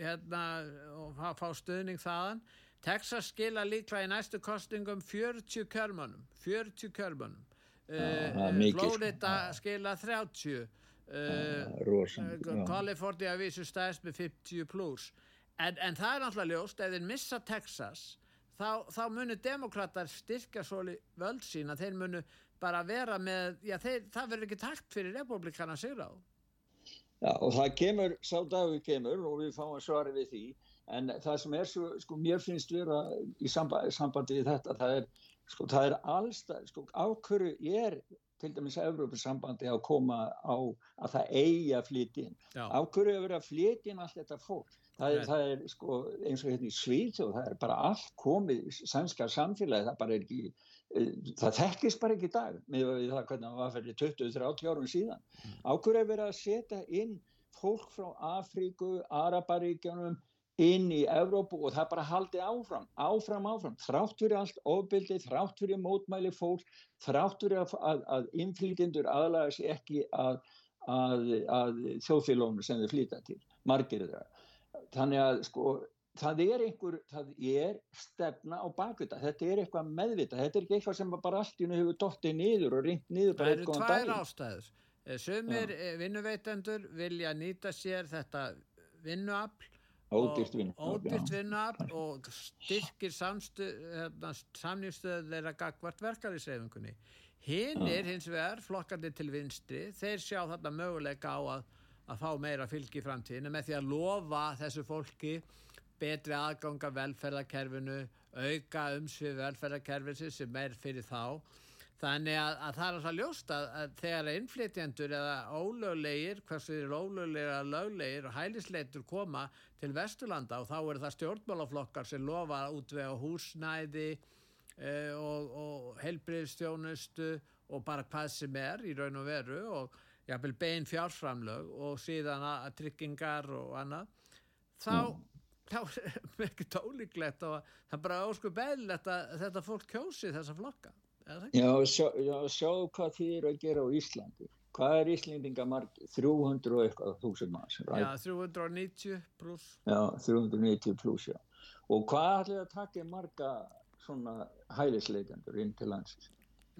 hérna og fá, fá stuðning þaðan. Texas skila líklega í næstu kostingum 40 kjörmannum 40 kjörmannum uh, Florida skila 30 uh, California vísu stæðst með 50 pluss en, en það er náttúrulega ljóst ef þeir missa Texas þá, þá munir demokrater styrka svolítið völd sín að þeir munu bara vera með, já þeir, það verður ekki takt fyrir republikana sigur á. Já og það kemur, sá dagu kemur og við fáum svari við því en það sem er svo, sko mér finnst vera í sambandi, sambandi við þetta, það er, sko það er allstað, sko ákvöru er til dæmis að Európa-sambandi að koma á að það eigi að flytja inn. Ákvöru er verið að flytja inn allt þetta fólk. Það er, það er sko eins og hérna í Svíð og það er bara allt komið í sænska samfélagi, það bara er ekki það þekkist bara ekki í dag með það hvernig það var fyrir 20-30 árum síðan. Mm. ákveður að vera að setja inn fólk frá Afríku Araparíkjanum inn í Evrópu og það bara haldi áfram áfram, áfram, þrátt fyrir allt ofbildi, þrátt fyrir mótmæli fólk þrátt fyrir að, að, að innflytjendur aðlæða sér ekki að, að þjóðfélónu sem þau flýta til margir þeirra. Þannig að sko það er einhver, það er stefna á bakvita, þetta er eitthvað meðvita þetta er ekki eitthvað sem bara allt í nú hefur dottið niður og ringt niður það eru tvær ástæður. Eh, sumir ja. Eh, vinnuveitendur vilja nýta sér þetta vinnuafl ódýrt vinnuafl og styrkir hérna, samnýstöðu þeirra gagvart verkarinsreifingunni hinn er ja. hins vegar flokkandi til vinstri, þeir sjá þetta möguleika á að, að fá meira fylgi í framtíðinu með því að lofa þessu fólki betri aðganga velferðarkerfinu, auka umsvið velferðarkerfinu sem er fyrir þá. Þannig að, að það er alltaf ljóst að, að þegar innflytjendur eða ólöglegir, hversu þeir eru ólöglegir eða löglegir og hælisleitur koma til Vesturlanda og þá eru það stjórnmálaflokkar sem lofa að útvega húsnæði e, og, og helbriðstjónustu og bara hvað sem er í raun og veru og jáfnveil bein fjárframlög og síðan að tryggingar og annað. Þá... Mm þá er ekkert ólíklegt og það er bara ósku beðlegt að þetta fólk kjósi þessa flokka Já, sjá, já, sjá hvað þið eru að gera á Íslandi hvað er Íslandinga margi? 300 og eitthvað þúsund manns right? Já, 390 pluss Já, 390 pluss, já og hvað ætlaði að taka marga svona hælisleitendur inn til landsins?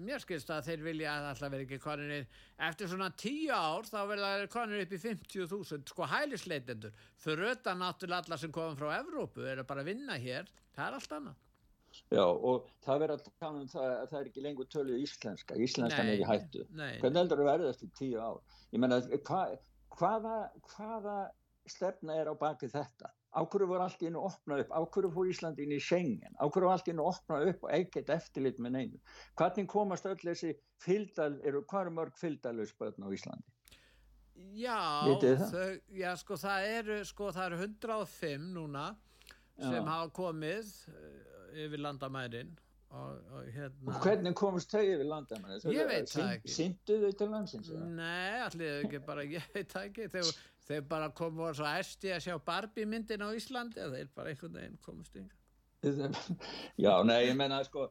Mér skilst að þeir vilja að alltaf verði ekki konunir eftir svona tíu ár þá verða konunir upp í 50.000 sko hælisleitendur. Fyrir utan náttúrulega alla sem komum frá Evrópu eru bara að vinna hér, það er allt annað. Já og það verður að tala um það að það er ekki lengur tölu íslenska. Íslenskan er í hættu. nei. hvernig heldur það verður eftir tíu ár? Ég menna hva, hvaða, hvaða stefna er á baki þetta Áhverju voru allt inn að opna upp, áhverju fór Íslandi inn í Schengen, áhverju voru allt inn að opna upp og ekkert eftirlit með neinu. Hvernig komast öll þessi fylgdal, eru hvað eru mörg fylgdalauðspöðn á Íslandi? Já, þau, já sko það eru sko það eru 105 núna sem já. hafa komið eh, yfir landamærin og, og hérna og hvernig komist þau yfir landamærin? Ég veit það ekki Sindu þau til landsins? Nei, allir ekki bara, ég veit það ekki þegar þeir bara komu og svo æsti að sjá Barbie myndin á Íslandi og þeir bara einhvern veginn komust yngar Já, nei, ég menna sko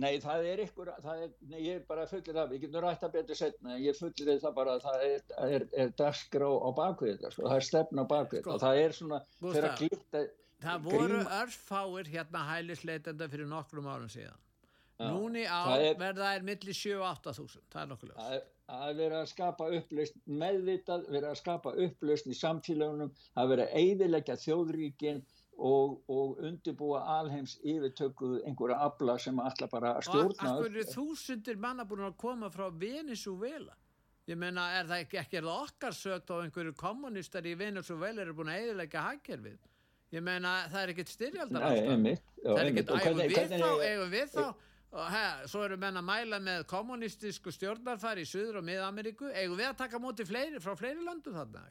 nei, það er ykkur það er, nei, ég er bara fullir af, ég getur rætt að betur setna, ég fullir það bara að það er, er, er dasgra á bakvið þetta, sko, það er stefna á bakvið sko, það er svona fyrir að glýta Það voru örfáir hérna hælisleitenda fyrir nokkrum árum síðan. Núni á er, verða er millir 7-8 þúsund, það er nokkuð ljós. Það er verið að skapa upplausn, meðvitað verið að skapa upplausn í samfélagunum, það er verið að eidilegja þjóðríkinn og, og undirbúa alheims yfirtökuð einhverja abla sem alltaf bara stjórna. Og akkur er þúsundir manna búin að koma frá Venezuela? Ég menna, er það ekki, ekki er það okkar sögt á einhverju kommunistar í Venezuela eru búin að eidilegja hagkerfið? Ég menna, það er ekkert styrjaldar ástæð. Það er ekkert, eigum við þá, eigum við þá og he, svo eru menn að mæla með kommunistisku stjórnarfari í Suður og Mið-Ameríku. Eigum við að taka móti fleiri, frá fleiri landu þarna?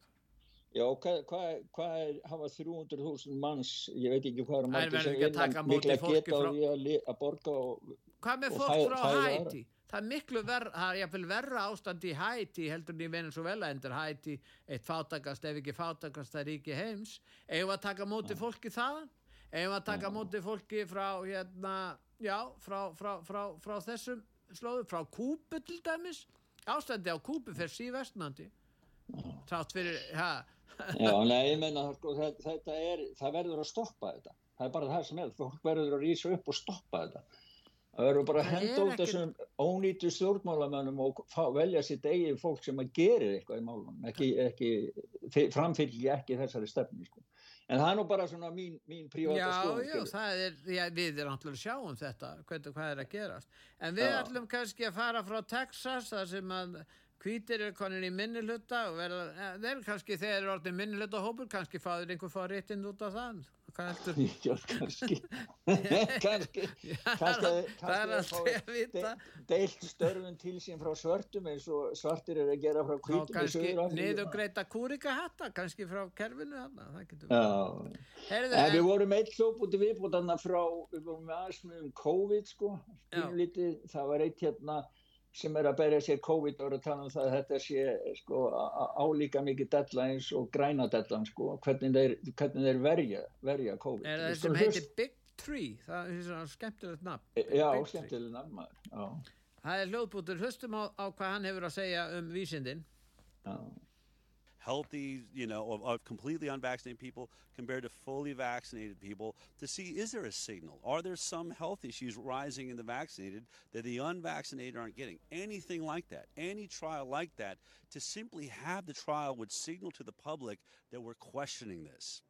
Já, hvað hva, hva er hafa 300.000 manns ég veit ekki hvað er margir sem vinna mikla geta frá... að, að borga og, hvað með fólk frá Hæti það er miklu verð, það er jáfnveil verra ástand í Hæti heldur en í Venezuela endur Hæti eitt fátakast ef ekki fátakast það er ekki heims. Eigum við að taka móti fólki það eigum við að taka móti fólki frá hérna já, frá, frá, frá, frá þessum slóðu, frá Kúpu til dæmis. Ástandi á Kúpu fyrir síðvestnandi trátt fyrir ha. Já, nei, ég menna sko, þetta er, það verður að stoppa þetta. Það er bara það sem er, fólk verður að rýsa upp og stoppa þetta. Það verður bara að henda út þessum ónýtu stjórnmálamönnum og fá, velja sitt eigin fólk sem að gerir eitthvað í málunum. Ekki, ekki framfylgja ekki þessari stefni sko En það er nú bara svona mín, mín privata skoðum. Já, já, það er, já, við erum alltaf að sjá um þetta, hvernig, hvað er að gerast. En við já. ætlum kannski að fara frá Texas, þar sem að hvítir er konin í minnilutta og verða, ja, þeir kannski þegar er orðin minnilutta hópur, kannski fáður einhver fá réttinn út af það. Já, kannski. Kannski. Það er alltaf að vita. deilt störfun til sín frá svörtum eins og svartir er að gera frá kvítum kannski niðugreita kúrikahatta kannski frá kerfinu en við vorum eitt hljóputi viðbútanna frá við vorum með aðsmum COVID sko það var eitt hérna sem er að berja sér COVID og er að tala um það að þetta sé sko, álíka mikið deadlines og græna deadlines sko, hvernig þeir, hvernig þeir verja, verja COVID. Er það sem heitir Big Tree? Það er svona skemmtilegt nafn. E, já, skemmtilegt nafn maður. Það er hljóðbútur, höstum á, á hvað hann hefur að segja um vísindin. Já. Healthy, you know, of, of, completely unvaccinated people compared to fully vaccinated people to see is there a signal? Are there some health issues rising in the vaccinated that the unvaccinated aren't getting? Anything like that, any trial like that, to simply have the trial would signal to the public that we're questioning this.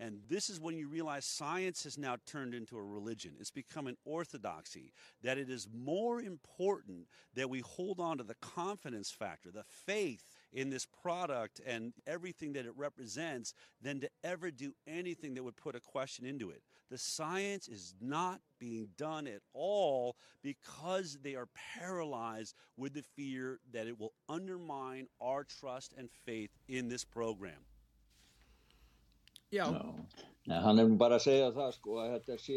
And this is when you realize science has now turned into a religion. It's become an orthodoxy that it is more important that we hold on to the confidence factor, the faith in this product and everything that it represents than to ever do anything that would put a question into it. The science is not being done at all because they are paralyzed with the fear that it will undermine our trust and faith in this program. Já. Nei, hann er bara að segja það sko að þetta sé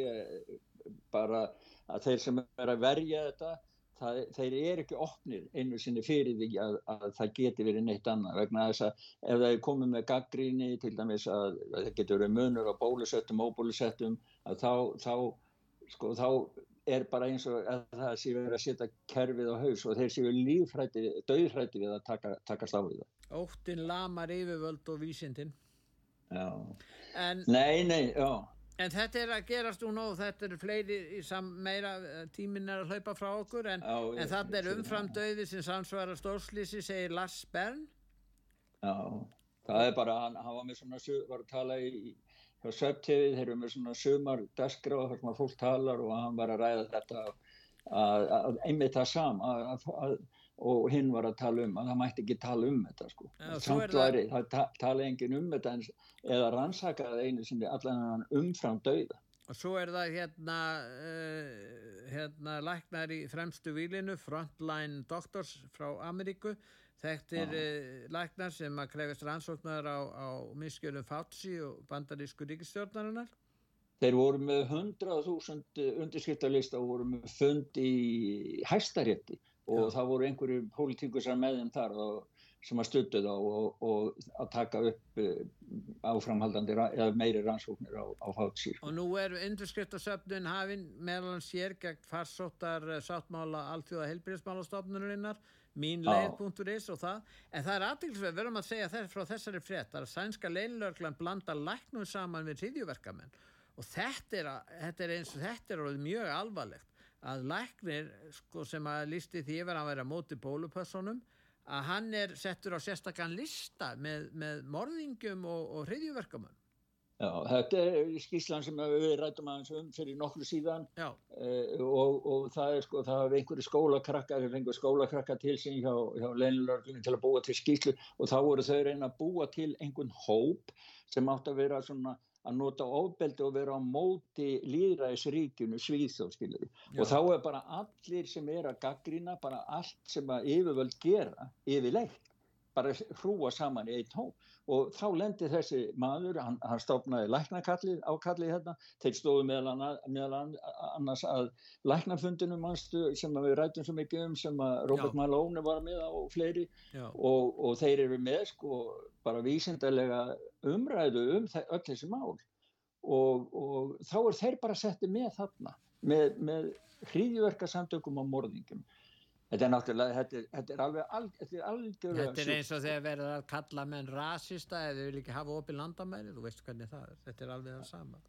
bara að þeir sem er að verja þetta það, þeir eru ekki opnir einu sinni fyrir því að, að það geti verið neitt annað vegna þess að ef það er komið með gaggríni til dæmis að, að það getur verið munur á bólusettum óbólusettum að þá, þá, sko, þá er bara eins og að það sé verið að setja kerfið á haus og þeir séu lífrætti, döðrætti við að taka, takast á við það. Óttin lamar yfirvöld og vísindin. Já. En, nei, nei, já. En þetta er að gerast nú og þetta er fleiri meira eh, tímin er að hlaupa frá okkur en, en þetta er umframdauði sem samsvara stórslýsi segir Lars Bern. Já, það er bara hann, hann var með svona, var að tala í hjá Söptiði, þeir eru með svona sumar deskra og þar sem að fólk talar og hann var að ræða þetta að, að einmitt það sam að, að og hinn var að tala um að það mætti ekki tala um þetta sko. Já, samt væri, það ta tala engin um þetta en, eða rannsakaði einu sinni allan umfram dauða. Og svo er það hérna uh, hérna læknar í fremstu výlinu Frontline Doctors frá Ameríku. Þekktir uh, læknar sem að krefist rannsóknar á, á miskjölum Fauci og bandarísku ríkistjórnarinnar Þeir voru með 100.000 undirskriftarlista og voru með fund í hæstarétti og Já. það voru einhverju pólitíkusar með þeim þar og, sem að stuttu þá og, og að taka upp uh, áframhaldandi eða meiri rannsóknir á, á fátsýr. Og nú er undirskriftasöfnun hafinn meðal sér gegn farsóttar uh, sáttmála allþjóða helbriðsmálastofnurinnar mínleið.is og það en það er aðtilsveið, verðum að segja þess, frá þessari frétt að sænska leinlörglan blanda læknum saman við hriðjuverkamenn og þetta er, að, þetta er eins og þetta er mjög alvarlegt að læknir sko, sem að listi því að vera móti bólupössunum að hann er settur á sérstakann lista með, með morðingum og, og hriðjuverkamann. Já, þetta er skíslan sem við rættum aðeins um fyrir nokkru síðan uh, og, og það er sko, það hafa einhverju skólakrakka, það hefur einhverju skólakrakka til sín hjá, hjá leinilörglunni til að búa til skíslu og þá voru þau reyna að búa til einhvern hóp sem átt að vera svona að nota ofbeldi og vera á móti líðræðisríkjunu svíþjóð skilur og þá er bara allir sem er að gaggrina bara allt sem að yfirvöld gera yfirleitt bara hrúa saman í einn hóp. Og þá lendi þessi maður, hann, hann stofnaði læknakallið ákallið hérna, þeir stóðu meðal, annars að læknafundinu mannstu sem við rætum svo mikið um sem að Robert Já. Malone var með á fleiri. Og, og þeir eru með sko bara vísindarlega umræðu um öll þessi mál og, og þá er þeir bara settið með þarna með, með hríðverkasamtökum á morðingum Þetta er náttúrulega, þetta er, þetta er alveg al, þetta er algjörlega... Þetta er eins og þegar verður að kalla menn rasista eða þau vil ekki hafa opið landamæri, þú veist hvernig það er. Þetta er alveg það sama.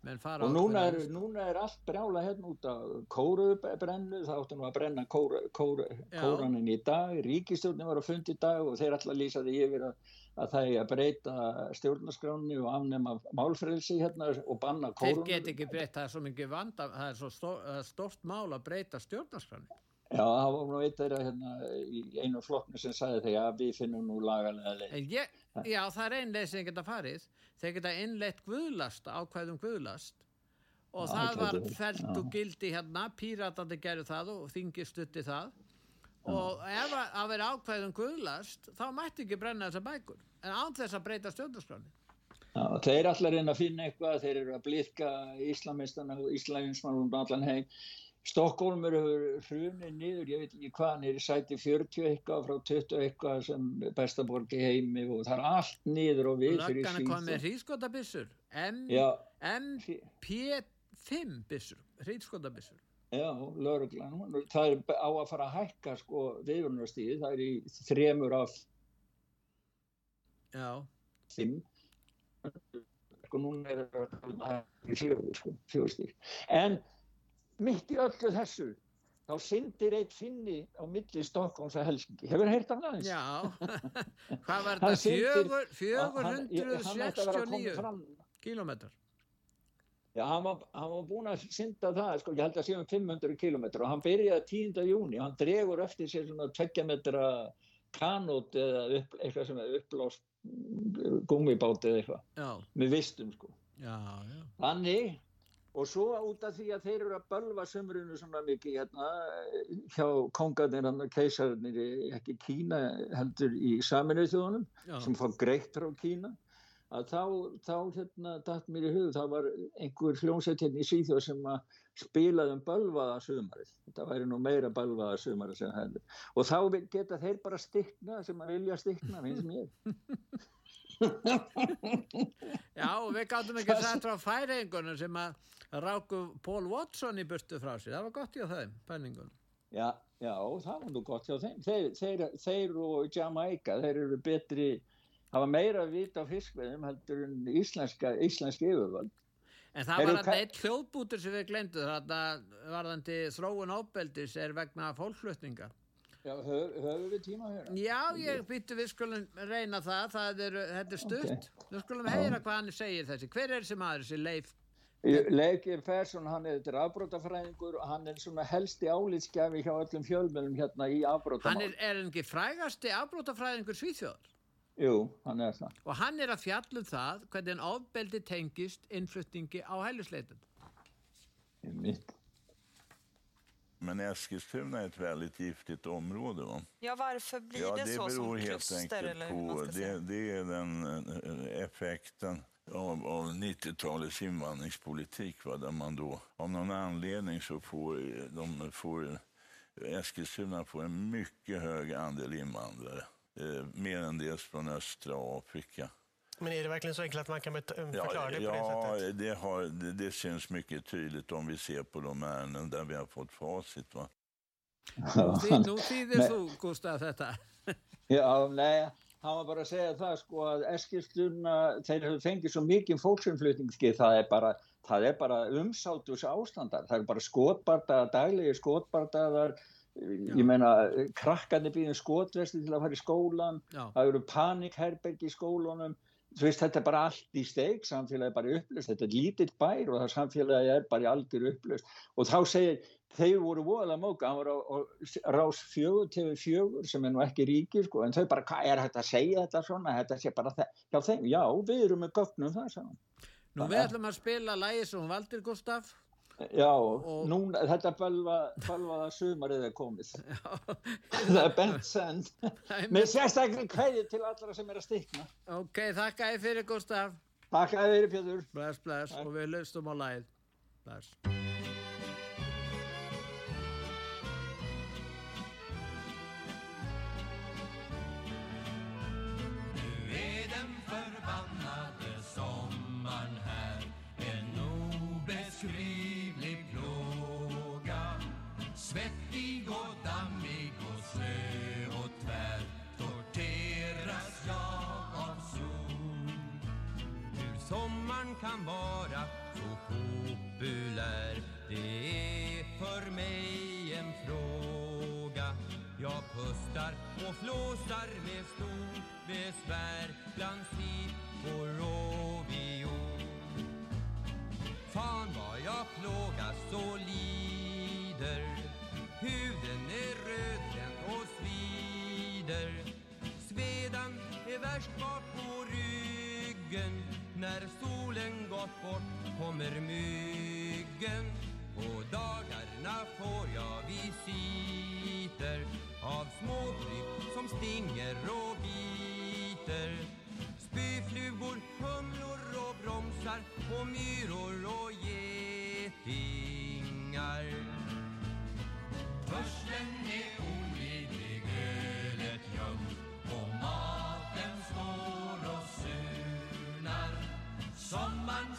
Og núna er, núna er allt brjála hérna út af kóruðbrennu, það áttu nú að brenna kóru, kóru, kóranin í dag, ríkistjórnum var að fundi í dag og þeir alltaf lýsaði yfir að, að það er að breyta stjórnarskráni og afnema málfrelsi hérna og banna kórunum. Þeir get ekki breyta, það er svo mikið vanda, það er svo stó, stort mál að breyta stjórnarskráni. Já, það var nú eitt þeirra hérna, í einu flokknu sem sagði þegar að við finnum nú lagalega leið. Ég, já, það er einn leið sem geta farið. Þeir geta innleitt guðlast, ákvæðum guðlast og já, það var felt og gildi hérna, píratandi gerðu það og þingi stutti það já. og ef að vera ákvæðum guðlast þá mætti ekki brenna þessa bækur en án þess að breyta stjórnarskráni. Já, þeir allar reyna að finna eitthvað, þeir eru að blíðka íslamistan og íslamismann um allan heim Stokkólmur hefur hrunið niður, ég veit ekki hvað, niður sæti 40 eitthvað frá 20 eitthvað sem bestaborgi heimi og það er allt niður og við fyrir síðan. Röggan er komið með hríðskotabissur, MP5 bissur, hríðskotabissur. Já, lauruglan, það er á að fara að hækka sko viðvunnarstíði, það er í þremur af fimm, sko núna er það í fjögur, sko, fjögurstíð, en mitt í öllu þessu þá syndir eitt finni á milli Stokkons og Helsingi. Hefur það heyrt hann aðeins? Já, hvað var þetta? 469 kilómetrar? Já, hann var, hann var búin að synda það, sko, ég held að séum 500 kilómetrar og hann byrjaði 10. júni hann dregur eftir sér svona 2 metra kanót eða upp, eitthvað sem er upplást gummibáti eða eitthvað, með vistum sko. Já, já. Þannig og svo út af því að þeir eru að bölva sömrunu svona mikið hérna hjá kongarnir hann og keisarnir ekki Kína heldur í saminuð þjóðunum sem fá greitt frá Kína að þá, þá hérna dætt mér í hug, þá var einhver hljómsveit hérna í Svíþjóð sem að spilaði um bölvaða sömarið þetta væri nú meira bölvaða sömarið sem heldur og þá geta þeir bara stikna sem að vilja stikna og mér Já, við gáttum ekki að setja frá færingunum sem að ráku Paul Watson í burtu frá sig, það var gott hjá þeim, færingunum. Já, já, það var nú gott hjá þeim. Þeir, þeir, þeir og Jamaica, þeir eru betri, hafa meira að vita á fiskveðum heldur en íslenska, íslenski yfirvöld. En það var alltaf eitt hljóðbútur sem við glemdu, það var þannig þróun ábeldis er vegna fólkflutninga. Já, höfum við tíma að höra? Já, ég býttu við skulum reyna það, það er, þetta er stutt. Okay. Við skulum heyra hvað hann segir þessi. Hver er þessi maður, þessi Leif? Leif Fersson, hann er þetta afbrótafræðingur og hann er svona helsti álitskjafi hjá öllum fjölmjölum hérna í afbrótamál. Hann er, ekki frægasti afbrótafræðingur Svíþjóðar? Jú, hann er það. Og hann er að fjallum það hvernig ofbeldi tengist innflutningi á heilusleitum. Mitt. Men Eskilstuna är ett väldigt giftigt område. Va? Ja, varför blir ja, det, det så beror som helt kluster? enkelt på, det, det, är den eh, effekten av, av 90-talets invandringspolitik. Va? Där man då, av någon anledning så får, de får Eskilstuna får en mycket hög andel invandrare. Eh, mer än dels från östra Afrika. Men är det verkligen så enkelt att man kan förklara ja, det på ja, det sättet? Det, har, det, det syns mycket tydligt om vi ser på de ärenden där vi har fått facit. Va? Nú þýðir þú, Gustaf, þetta. Já, nei, hann var bara að segja það sko að Eskilstuna, þeir hefur fengið svo mikið fólksinflutningskið, það er bara, það er bara umsátus ástandar, það er bara skotbardaðar, daglegi skotbardaðar, ég meina krakkarnir býðum skotvesti til að fara í skólan, Já. það eru panikherbergi í skólunum, þú veist þetta er bara allt í steik, samfélagi er bara upplöst, þetta er lítill bær og það samfélagi er bara í algjör upplöst og þá segir, þeir voru voðalega móka, hann var á, á rás fjögur til fjögur sem er nú ekki ríkir sko, en þau bara, hvað er þetta að segja þetta svona, þetta sé bara það, já þeim, já við erum með gögnum það saman. Nú við ætlum að spila lægi sem Valdir Gustaf Já, og... núna, þetta bölvaða sumarið er komið. Það er bent send. Með sérstaklega kveði til allra sem er að stikna. Ok, þakka ég fyrir Gustaf Þakka ég fyrir Pjóður Bless, bless, og við löstum á læð Bless kan vara så populär. Det är för mig en fråga. Jag pustar och flåsar med stort besvär. Bland sippor och viol Fan vad jag plågas och lider. Huden är rödbränd och svider. Svedan är värst bak på ryggen när solen gått bort kommer myggen. På dagarna får jag visiter Av småkryp som stinger och biter. Spyflugor, humlor och bromsar Och myror och getingar. Törsten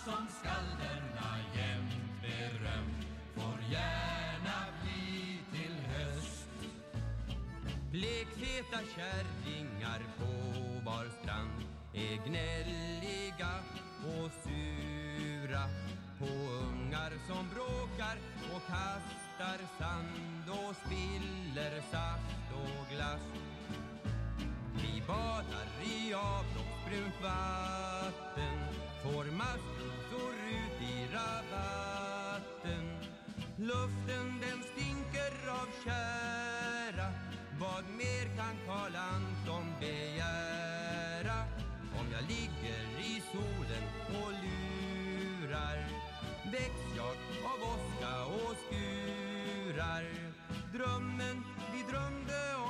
som skalderna jämt berömt får gärna bli till höst. Blekfeta kärringar på var strand är gnälliga och sura på ungar som bråkar och kastar sand och spiller saft och glass. Vi badar i avloppsbrunt vatten Får maskrosor ut vatten. Luften den stinker av kära. Vad mer kan Karl Anton begära? Om jag ligger i solen och lurar Väcks jag av åska och skurar. Drömmen vi drömde